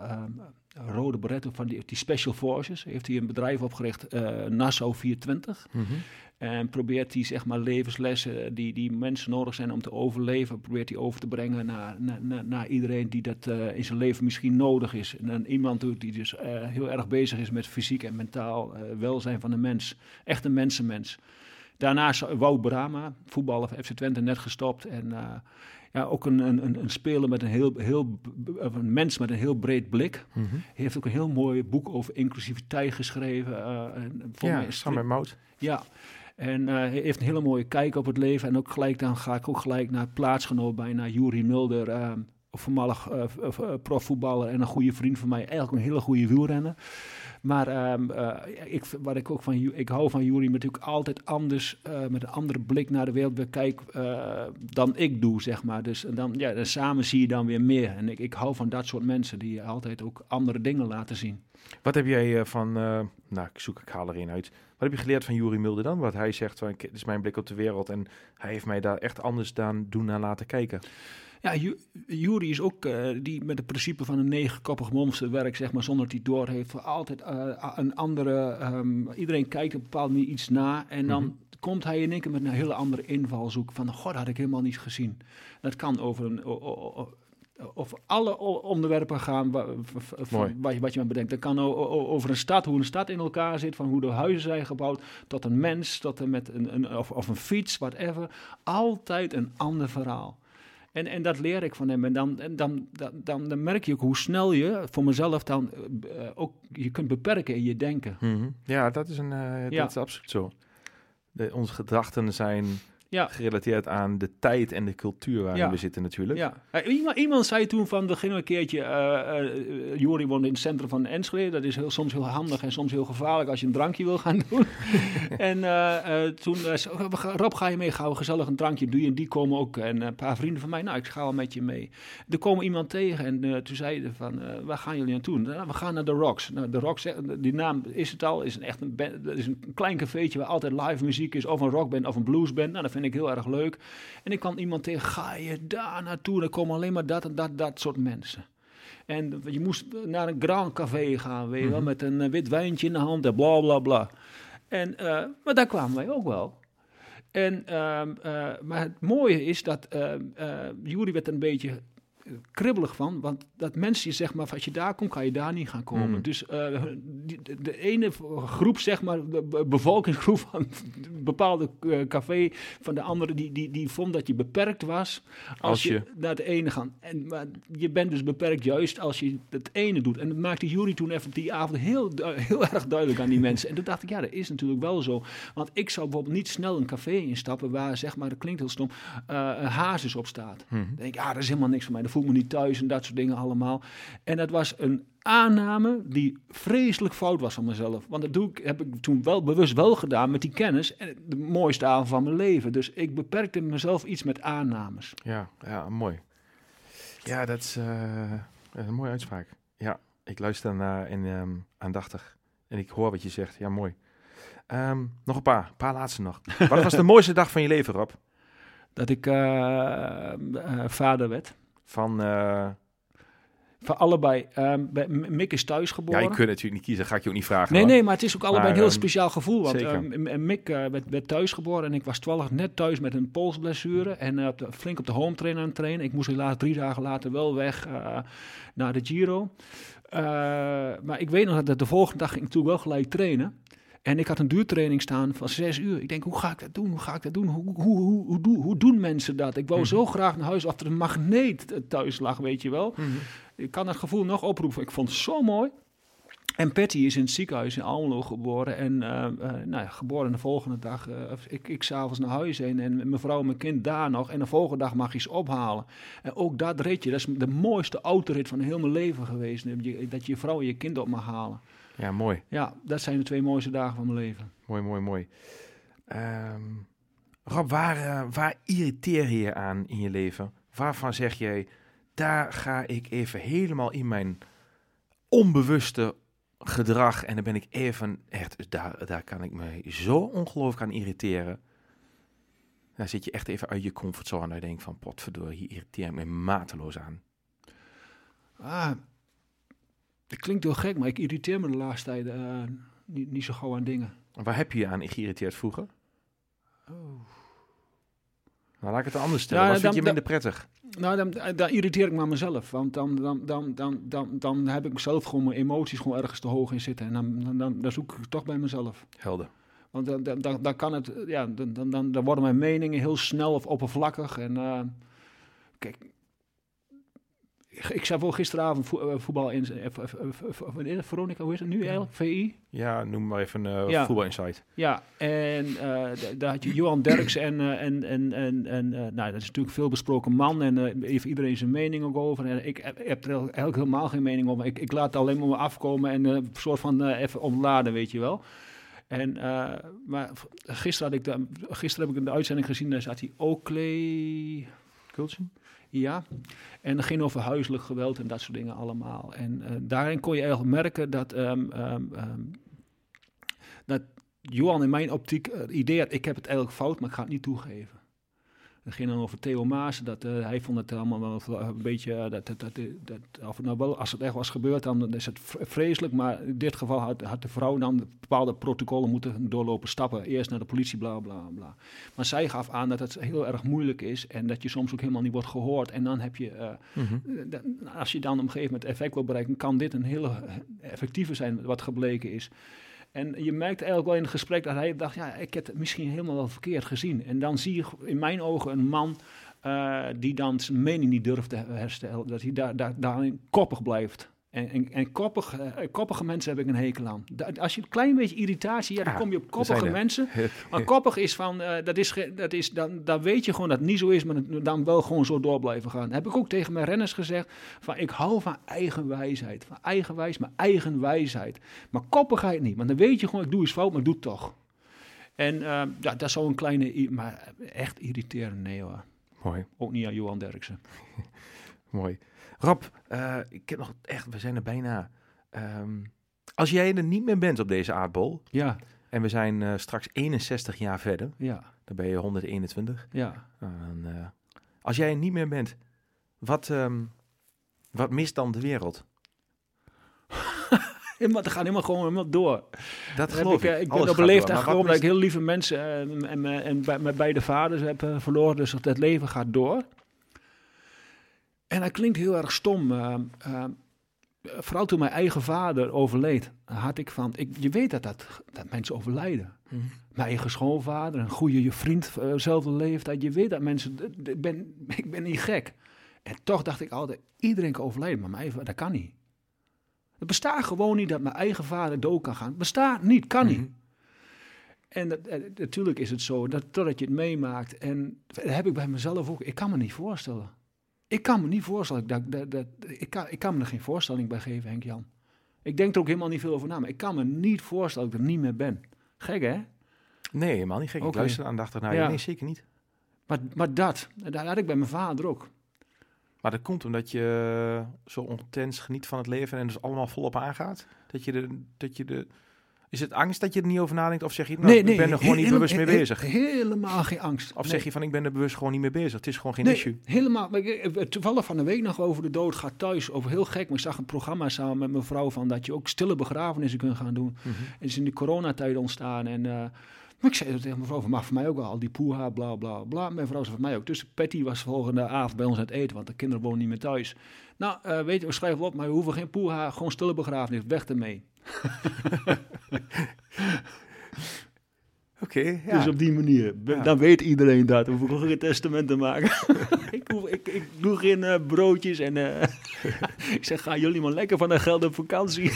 rode beretten van die, Special Forces, heeft hij een bedrijf opgericht, Nassau 420. Mm -hmm. En probeert hij zeg maar levenslessen die, die mensen nodig zijn om te overleven, probeert hij over te brengen naar, naar, naar iedereen die dat uh, in zijn leven misschien nodig is. En dan iemand die dus uh, heel erg bezig is met fysiek en mentaal uh, welzijn van de mens. Echt een mensenmens. Daarnaast Wout Brama, voetballer van FC Twente, net gestopt. En ja, ook een, een, een speler met een heel, heel een mens met een heel breed blik. Mm -hmm. Hij heeft ook een heel mooi boek over inclusiviteit geschreven. Uh, ja, samen met Mout. Ja, en uh, heeft een hele mooie kijk op het leven. En ook gelijk dan ga ik ook gelijk naar plaatsgenoot bij naar Juri Mulder. Uh, voormalig uh, profvoetballer en een goede vriend van mij. Eigenlijk een hele goede wielrenner. Maar uh, ik, wat ik ook van ik hou van Jury natuurlijk altijd anders, met een andere blik naar de wereld bekijk uh, dan ik doe, zeg maar. Dus dan, ja, dan samen zie je dan weer meer. En ik, ik hou van dat soort mensen die altijd ook andere dingen laten zien. Wat heb jij van, nou ik zoek, ik haal er een uit. Wat heb je geleerd van Jury Mulder dan? Wat hij zegt, van, dit is mijn blik op de wereld en hij heeft mij daar echt anders dan doen naar laten kijken. Ja, Jury is ook uh, die met het principe van een negenkoppig monster werkt, zeg maar, zonder dat hij door heeft. Altijd uh, een andere. Um, iedereen kijkt op een bepaalde manier iets na. En dan mm -hmm. komt hij in één keer met een hele andere invalshoek. Van, god, dat had ik helemaal niet gezien. Dat kan over een. Of alle onderwerpen gaan wat, wat je maar bedenkt. Dat kan over een stad, hoe een stad in elkaar zit, van hoe de huizen zijn gebouwd, tot een mens, tot en met een, een, of, of een fiets, whatever. Altijd een ander verhaal. En, en dat leer ik van hem. En dan, en dan, dan, dan, dan merk je ook hoe snel je voor mezelf dan uh, ook je kunt beperken in je denken. Mm -hmm. Ja, dat is, een, uh, ja. dat is absoluut zo. De, onze gedachten zijn ja. gerelateerd aan de tijd en de cultuur waarin ja. we zitten natuurlijk. Ja. Uh, iemand, iemand, zei toen van, we gingen een keertje, uh, uh, Jori woonde in het centrum van Enschede. Dat is heel, soms heel handig en soms heel gevaarlijk als je een drankje wil gaan doen. en toen zei Rob, ga je mee, gaan we gezellig een drankje doen. En die komen ook. En een paar vrienden van mij, nou, ik ga wel met je mee. Er komen iemand tegen en toen zeiden van, waar gaan jullie naartoe? Nou, we gaan naar The Rocks. Nou, The Rocks, die naam is het al, is een echt een, band, is een klein cafeetje waar altijd live muziek is. Of een rockband of een bluesband. Nou, dat vind ik heel erg leuk. En ik kwam iemand tegen, ga je daar naartoe? Dan komen alleen maar dat en dat, dat soort mensen. En je moest naar een Grand Café gaan, weet je wel, mm -hmm. met een wit wijntje in de hand en bla bla bla. En, uh, maar daar kwamen wij ook wel. En, uh, uh, maar het mooie is dat Jury werd een beetje kribbelig van. Want dat mensen zeg maar, als je daar komt, kan je daar niet gaan komen. Mm. Dus uh, die, de, ene groep, zeg maar, de bevolkingsgroep van een bepaalde uh, café, van de andere, die, die, die vond dat je beperkt was als, als je, je, naar de ene gaat. En maar je bent dus beperkt juist als je het ene doet. En dat maakte Jury toen even die avond heel, heel erg duidelijk aan die mensen. En toen dacht ik, ja, dat is natuurlijk wel zo. Want ik zou bijvoorbeeld niet snel een café instappen waar, zeg maar, dat klinkt heel stom, uh, een hazes op staat. Mm. Dan denk ik, ja, dat is helemaal niks voor mij voel me niet thuis en dat soort dingen allemaal. En dat was een aanname die vreselijk fout was van mezelf. Want dat doe ik, heb ik toen wel bewust wel gedaan met die kennis. En de mooiste avond van mijn leven. Dus ik beperkte mezelf iets met aannames. Ja, ja mooi. Ja, dat is, uh, een mooie uitspraak. Ja, ik luister naar en um, aandachtig. En ik hoor wat je zegt. Ja, mooi. Um, nog een paar, een paar laatste nog. wat was de mooiste dag van je leven, Rob? Dat ik uh, uh, vader werd. Van, uh... van allebei. Um, Mick is thuis geboren. Ja, je kunt natuurlijk niet kiezen, ga ik je ook niet vragen. Nee, hoor. nee, maar het is ook allebei maar, een heel um, speciaal gevoel. Want um, Mick uh, werd, werd thuis geboren en ik was 12 net thuis met een polsblessure. En uh, flink op de home trainer aan het trainen. Ik moest helaas drie dagen later wel weg naar de Giro. maar ik weet nog dat de volgende dag ging ik natuurlijk wel gelijk trainen. En ik had een duurtraining staan van zes uur. Ik denk, hoe ga ik dat doen? Hoe ga ik dat doen? Hoe, hoe, hoe, hoe, doen- hoe doen mensen dat? Ik wou Mhm. zo graag naar huis of er een magneet thuis lag, weet je wel. Mhm. Ik kan dat gevoel nog oproepen. Ik vond het zo mooi. En Patty is in het ziekenhuis in Almelo geboren. En eh, eh, nou ja, geboren de volgende dag. eh, ik ik s'avonds naar huis heen. En mijn vrouw en mijn kind daar nog. En de volgende dag mag je ze ophalen. En ook dat ritje. Dat is de mooiste autorit van heel mijn leven geweest. Dat je dat je je vrouw en je kind op mag halen. Ja, mooi. Ja, dat zijn de twee mooiste dagen van mijn leven. Mooi, mooi, mooi. Ehm, Rob, waar, eh, waar irriteer je je aan in je leven? Waarvan zeg jij, daar ga ik even helemaal in mijn onbewuste gedrag en dan ben ik even, echt, daar, daar kan ik me zo ongelooflijk aan irriteren. Daar zit je echt even uit je comfortzone en je denkt van, potverdorie, hier irriteer ik me mateloos aan. Ah, het klinkt heel gek, maar ik irriteer me de laatste tijd eh, niet, niet zo gauw aan dingen. Waar heb je je aan geïrriteerd vroeger? Oh. Nou, laat ik het anders stellen. Ja, Wat vind je minder prettig? Nou, dan, dan irriteer ik me aan mezelf. Want dan, dan, dan, dan, dan, dan heb ik mezelf gewoon mijn emoties gewoon ergens te hoog in zitten. En dan, dan, dan, dan zoek ik het toch bij mezelf. Helder. Want dan, dan, dan, dan kan het, ja, dan, dan, dan, worden mijn meningen heel snel of oppervlakkig. En eh, kijk, ik zag wel gisteravond vo- eh, voetbal in, eh, v- Veronica, hoe is het nu eigenlijk? VI? Ja, noem maar even Ja. Voetbal Insight. Ja, en daar had je Johan Derks en, en, en, en, en nou, dat is natuurlijk veel besproken man en heeft iedereen zijn mening ook over. En ik heb, er eigenlijk helemaal geen mening over. Ik, ik laat het alleen maar me afkomen en een soort van even ontladen, weet je wel. En, maar gisteren, had ik de, gisteren heb ik in de uitzending gezien, daar zat hij Oakley... Kultje? Ja, en dat ging over huiselijk geweld en dat soort dingen allemaal. En eh, daarin kon je eigenlijk merken dat, ehm, ehm, ehm, dat Johan in mijn optiek het idee had, ik heb het eigenlijk fout, maar ik ga het niet toegeven. Het ging dan over Theo Maas, dat, eh, hij vond het allemaal wel een beetje, eh, dat, dat, dat, dat, of nou wel, als het echt was gebeurd, dan is het vreselijk, maar in dit geval had, had de vrouw dan bepaalde protocollen moeten doorlopen, stappen, eerst naar de politie, bla bla bla. Maar zij gaf aan dat het heel erg moeilijk is en dat je soms ook helemaal niet wordt gehoord. En dan heb je, eh, Mhm. als je dan op een gegeven moment effect wil bereiken, kan dit een hele effectieve zijn, wat gebleken is. En je merkt eigenlijk wel in het gesprek dat hij dacht, ja, ik heb het misschien helemaal wel verkeerd gezien. En dan zie je in mijn ogen een man eh, die dan zijn mening niet durft te herstellen. Dat hij daar, daar, daarin koppig blijft. En, en, en koppig, eh, koppige mensen heb ik een hekel aan. Als je een klein beetje irritatie, ja, dan Ja, kom je op koppige mensen. Maar koppig is van, eh, dat is, dat is dan, dan weet je gewoon dat het niet zo is, maar dan wel gewoon zo door blijven gaan. heb ik ook tegen mijn renners gezegd, van ik hou van eigen wijsheid. Van eigen wijs, maar eigen wijsheid. Maar koppigheid niet, want dan weet je gewoon, ik doe iets fout, maar ik doe het toch. En ja, dat is zo'n kleine, maar echt irriterend, nee hoor. Mooi, Ook niet aan Johan Derksen. mooi. Rob, eh, ik heb nog echt, we zijn er bijna. Ehm, als jij er niet meer bent op deze aardbol, Ja, en we zijn eh, straks 61 jaar verder, ja, dan ben je 121. ja. Dan, eh, als jij er niet meer bent, wat, ehm, wat mist dan de wereld? Het gaat helemaal gewoon helemaal door. Dat geloof ik, ik. ben op een leeftijd gekomen dat ik heel lieve mensen en, en, en bij- mijn beide vaders heb verloren. Dus dat het leven gaat door. En dat klinkt heel erg stom. eh, eh, vooral toen mijn eigen vader overleed, had ik van... Ik, je weet dat, dat, dat mensen overlijden. Mhm. Mijn eigen schoonvader, een goede vriend, eh, zelfde leeftijd. Je weet dat mensen... Ik ben, ik ben niet gek. En toch dacht ik altijd, iedereen kan overlijden, maar mijn eigen, dat kan niet. Het bestaat gewoon niet dat mijn eigen vader dood kan gaan. Het bestaat niet, kan niet. Mhm. En dat, eh, natuurlijk is het zo, dat, totdat je het meemaakt. En dat heb ik bij mezelf ook. Ik kan me niet voorstellen. Ik kan me niet voorstellen. Dat, dat, dat, ik, kan, ik kan me er geen voorstelling bij geven, Henk-Jan. Ik denk er ook helemaal niet veel over na. Maar ik kan me niet voorstellen dat ik er niet meer ben. Gek, hè? Nee, helemaal niet gek. Ik luister aandachtig naar je. Ja. Nee, zeker niet. Maar, maar dat, dat had ik bij mijn vader ook. Maar dat komt omdat je zo intens geniet van het leven en dus allemaal volop aangaat. Dat je de, dat je de, is het angst dat je er niet over nadenkt? Of zeg je, nou, ik ben er gewoon niet bewust mee bezig? Helemaal geen angst. Of Nee. zeg je van, ik ben er bewust gewoon niet mee bezig? Het is gewoon geen Nee, issue. helemaal. Toevallig van de week nog over de dood gaat thuis. Over heel gek. Maar ik zag een programma samen met mijn vrouw van dat je ook stille begrafenissen kunt gaan doen. Mhm. Het is in de coronatijd ontstaan. En eh, maar ik zei tegen mijn vrouw van, mag voor mij ook wel al die poeha, bla bla bla. Mijn vrouw zei voor mij ook. Dus Patty was volgende avond bij ons aan het eten, want de kinderen wonen niet meer thuis. Nou, eh, weet je, we schrijven op, maar we hoeven geen poeha, gewoon stille begrafenis, weg ermee. Oké, ja. Dus op die manier. Ja. Dan weet iedereen dat. Dan hoef ik ook geen testament te maken. ik, hoef, ik, ik doe geen eh, broodjes en... eh, ik zeg, gaan jullie maar lekker van dat geld op vakantie.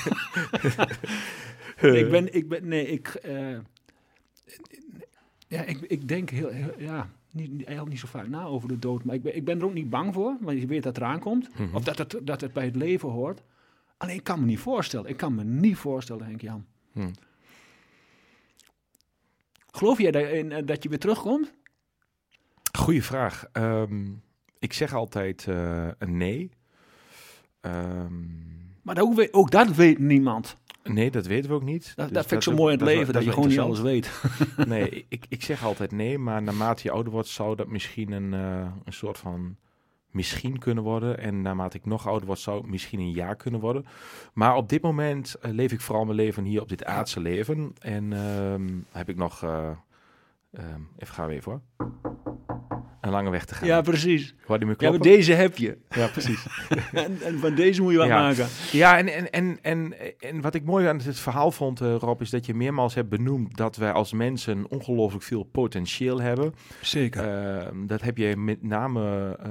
ik ben... Ik ben nee, ik... ja, ik, ik denk heel... heel- ja, niet, eigenlijk niet zo vaak na over de dood. Maar ik ben, ik ben er ook niet bang voor. Want je weet dat het eraan komt. Mhm. Of dat het, dat het bij het leven hoort. Alleen, ik kan me niet voorstellen. Ik kan me niet voorstellen, Henk-Jan. Hm. Geloof jij dat, in, eh, dat je weer terugkomt? Goeie vraag. Ehm, ik zeg altijd eh, een nee. Ehm, Maar dat ook, weet- ook dat weet niemand. Nee, dat weten we ook niet. Dat, Dus dat vind ik zo mooi in het leven, dat, je gewoon niet alles weet. Nee, ik, ik zeg altijd nee, maar naarmate je ouder wordt, zou dat misschien een, eh, een soort van misschien kunnen worden. En naarmate ik nog ouder word, zou het misschien een jaar kunnen worden. Maar op dit moment eh, leef ik vooral mijn leven hier op dit aardse leven. En ehm, heb ik nog, eh, ehm, even gaan we even hoor, een lange weg te gaan. Ja, precies. Hoor die me Ja, maar kloppen? deze heb je. Ja, precies. en, en van deze moet je wat Ja. maken. Ja, en, en, en, en, en wat ik mooi aan het verhaal vond, eh, Rob, is dat je meermaals hebt benoemd dat wij als mensen ongelooflijk veel potentieel hebben. Zeker. Ehm, dat heb je met name eh,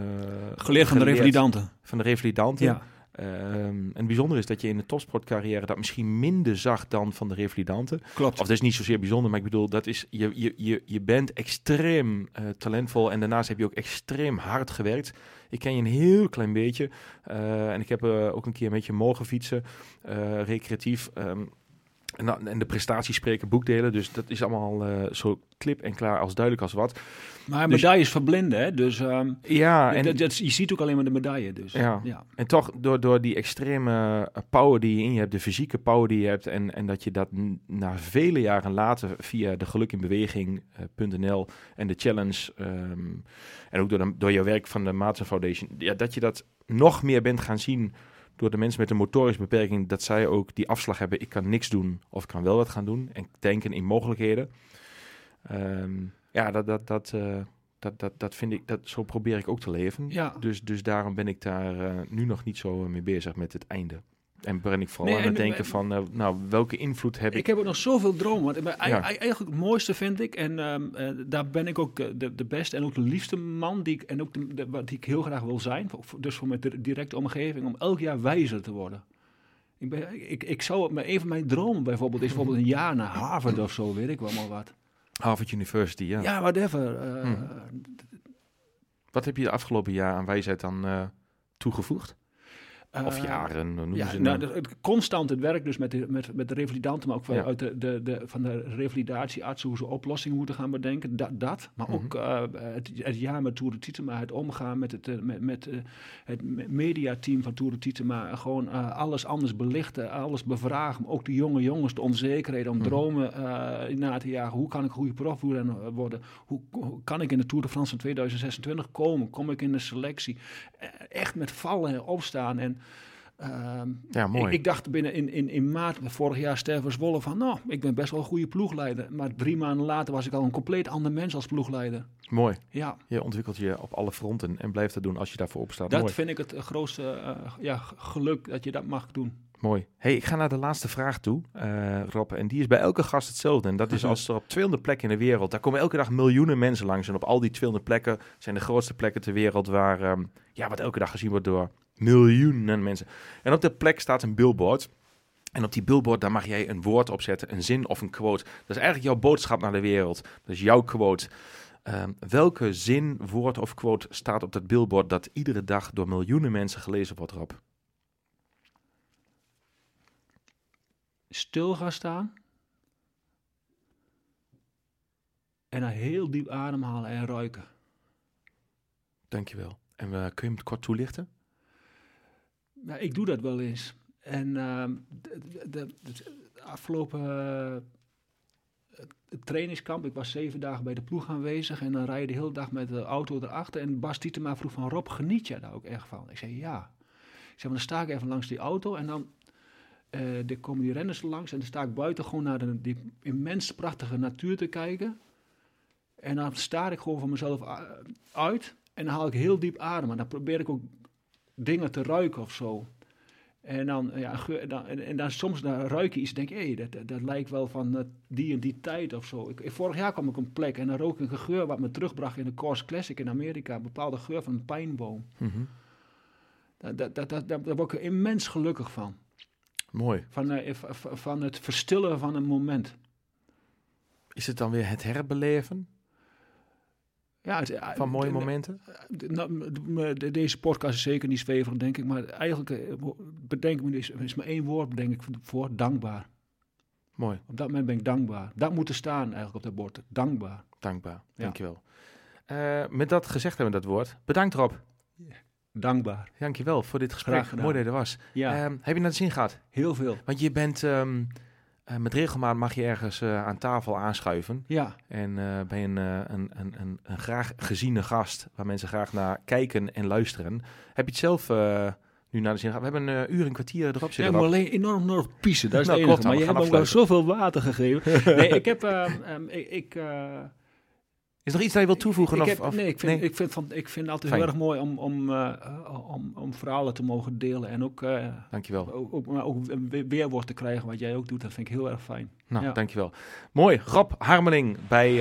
Geleerd van de revalidanten. Van de revalidanten. Ja. Ehm, en het bijzondere is dat je in de topsportcarrière dat misschien minder zag dan van de revalidanten. Klopt. Of dat is niet zozeer bijzonder, maar ik bedoel, dat is, je, je, je, je bent extreem eh, talentvol en daarnaast heb je ook extreem hard gewerkt. Ik ken je een heel klein beetje eh, en ik heb eh, ook een keer met je mogen fietsen, recreatief. ehm, en, de prestaties spreken boekdelen, dus dat is allemaal eh, zo klip en klaar als duidelijk als wat. Maar Dus- medailles verblinden, hè. Dus ehm, Ja, en, dat, dat- je ziet ook alleen maar de medaille. Dus. Ja. ja. En toch, door, door die extreme eh, power die je in je hebt, de fysieke power die je hebt, en, en dat je dat na vele jaren later via de gelukinbeweging.nl en de challenge, ehm, en ook door, de, door jouw werk van de Maarten Foundation, ja, dat je dat nog meer bent gaan zien door de mensen met een motorische beperking, dat zij ook die afslag hebben, ik kan niks doen of ik kan wel wat gaan doen, en denken in mogelijkheden. Ehm, ja, dat, dat, dat, eh, dat, dat, dat vind ik, dat, zo probeer ik ook te leven. Ja. Dus, dus daarom ben ik daar eh, nu nog niet zo mee bezig met het einde. En ben ik vooral Nee, aan het en- denken en- van, eh, nou, welke invloed heb ik? Ik heb ook nog zoveel dromen. Want, Ja. ei- eigenlijk het mooiste vind ik, en ehm, eh, daar ben ik ook eh, de, de beste en ook de liefste man die ik, en ook de, de- wat die ik heel graag wil zijn. dus voor mijn dir- directe omgeving, om elk jaar wijzer te worden. Ik, ben, ik, ik zou, maar een van mijn dromen bijvoorbeeld is bijvoorbeeld een jaar naar Harvard of zo, weet ik wel maar wat. Harvard University, ja. Ja, whatever. eh, Hm. Wat heb je de afgelopen jaar aan wijsheid dan toegevoegd? Of eh, jaren, noemen Ja, ze nou, het, constant het werk dus met de, met, met de revalidanten, maar ook Ja. uit de, de, de, van de revalidatieartsen, hoe ze oplossingen moeten gaan bedenken. Dat, dat. maar ook Mhm. eh, het, het jaar met Tour de Tietema, het omgaan met het, eh, met, met, het me- mediateam van Tour de Tietema. Gewoon alles anders belichten, alles bevragen. Ook de jonge jongens, de onzekerheid om Mhm. dromen eh, na te jagen. Hoe kan ik een goede profvoerder worden? Hoe, hoe kan ik in de Tour de France van 2026 komen? Kom ik in de selectie? Echt met vallen en opstaan en... ehm, Ja, mooi. ik, ik dacht binnen in, in, in maart vorig jaar Sterven Zwolle van, nou, ik ben best wel een goede ploegleider. Maar drie maanden later was ik al een compleet ander mens als ploegleider. mooi. Ja, Je ontwikkelt je op alle fronten en blijft dat doen als je daarvoor opstaat. dat mooi. vind ik het eh, grootste eh, ja, geluk dat je dat mag doen. Mooi. Hey, ik ga naar de laatste vraag toe, eh, Rob. En die is bij elke gast hetzelfde. En dat is als er op 200 plekken in de wereld... Daar komen elke dag miljoenen mensen langs. En op al die 200 plekken zijn de grootste plekken ter wereld... waar ehm, ja, wat elke dag gezien wordt door miljoenen mensen. En op de plek staat een billboard... En op die billboard, daar mag jij een woord opzetten, een zin of een quote. Dat is eigenlijk jouw boodschap naar de wereld. Dat is jouw quote. Ehm, welke zin, woord of quote staat op dat billboard dat iedere dag door miljoenen mensen gelezen wordt, Rob? Stil gaan staan. En dan heel diep ademhalen en ruiken. Dankjewel. En uh, kun je hem kort toelichten? Ja, ik doe dat wel eens. En ehm, de, de, de- de afgelopen eh, het trainingskamp, ik was zeven dagen bij de ploeg aanwezig en dan rij je de hele dag met de auto erachter. En Bas Tietema vroeg van Rob, geniet jij daar ook echt van? Ik zei ja. Ik zei, dan sta ik even langs die auto en dan eh er komen die renners langs en dan sta ik buiten gewoon naar de, die immens prachtige natuur te kijken. En dan sta ik gewoon van mezelf a- uit en dan haal ik heel diep adem. En dan probeer ik ook dingen te ruiken of zo. En dan, ja, geur, dan, en, en dan soms dan ruik je iets en denk je, hé, dat, dat, lijkt wel van eh, die en die tijd of zo. Ik, vorig jaar kwam ik op een plek en dan rook ik een geur wat me terugbracht in de Coors Classic in Amerika. Een bepaalde geur van een pijnboom. Mhm. Dat, dat, dat, dat, daar word ik immens gelukkig van. Mooi. Van, eh, van het verstillen van een moment. Is het dan weer het herbeleven Ja, het, eh, van mooie momenten? nou, de- de- deze podcast is zeker niet zweverig, denk ik. Maar eigenlijk eh, bedenk me, is, is maar één woord bedenk ik voor, dankbaar. Mooi, Op dat moment ben ik dankbaar. Dat moet er staan eigenlijk op dat bord. Dankbaar. dankbaar. Ja. Dankjewel. Eh met dat gezegd hebben we dat woord. Bedankt Rob. Dankbaar. Dankjewel voor dit gesprek. Graag gedaan. Mooi dat je er was. Ja, Ehm, heb je naar de zin gehad? heel veel. Want je bent ehm, eh, met regelmaat mag je ergens eh, aan tafel aanschuiven. Ja, En eh, ben je een, een, een, een, een graag geziene gast waar mensen graag naar kijken en luisteren. Heb je het zelf nu naar de zin gehad? We hebben een uur en kwartier erop ja zitten. moet Rob. alleen enorm nog piezen. Dat is Nou, klopt Maar je hebt ook wel zoveel water gegeven. nee, ik heb... ehm, ehm, ik, ik, Is er iets dat je wilt toevoegen? ik of, heb, of- nee, ik vind, Ik, vind van, ik vind het altijd Fijn. heel erg mooi om, om, eh, eh, om, om verhalen te mogen delen. En ook, eh, Dankjewel. ook, ook, maar ook weer- weerwoord te krijgen wat jij ook doet. Dat vind ik heel erg fijn. Nou, Ja. dankjewel. Mooi. Rob Harmeling bij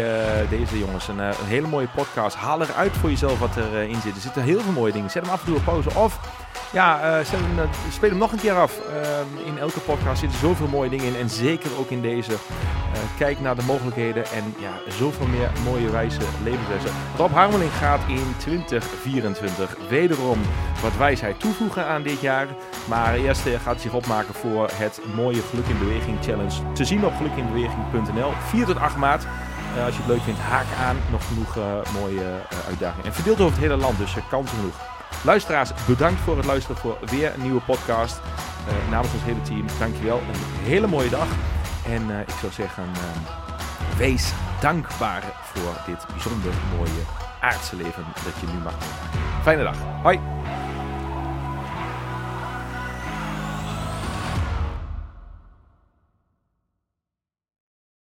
deze jongens. Een, een hele mooie podcast. Haal eruit voor jezelf wat erin in zit. Er zitten heel veel mooie dingen. Zet hem af en toe op pauze. Of ja, eh, zet hem, eh, speel hem nog een keer af. Ehm, in elke podcast zitten zoveel mooie dingen in. En zeker ook in deze. Eh, kijk naar de mogelijkheden. En ja, zoveel meer mooie wijze levenslessen. Rob Harmeling gaat in 2024 wederom wat wijsheid toevoegen aan dit jaar. Maar eerst eh, gaat hij zich opmaken voor het mooie Geluk in Beweging Challenge. Te zien op gelukinbeweging.nl. 4 tot 8 maart. Eh, als je het leuk vindt, haak aan. Nog genoeg eh, mooie eh, uitdagingen. En verdeeld over het hele land, dus uh, kansen genoeg. Luisteraars, bedankt voor het luisteren voor weer een nieuwe podcast. Eh, namens ons hele team, dankjewel. Een hele mooie dag. En eh, ik zou zeggen, eh, wees dankbaar voor dit bijzonder mooie aardse leven dat je nu mag meemaken. Fijne dag. Hoi.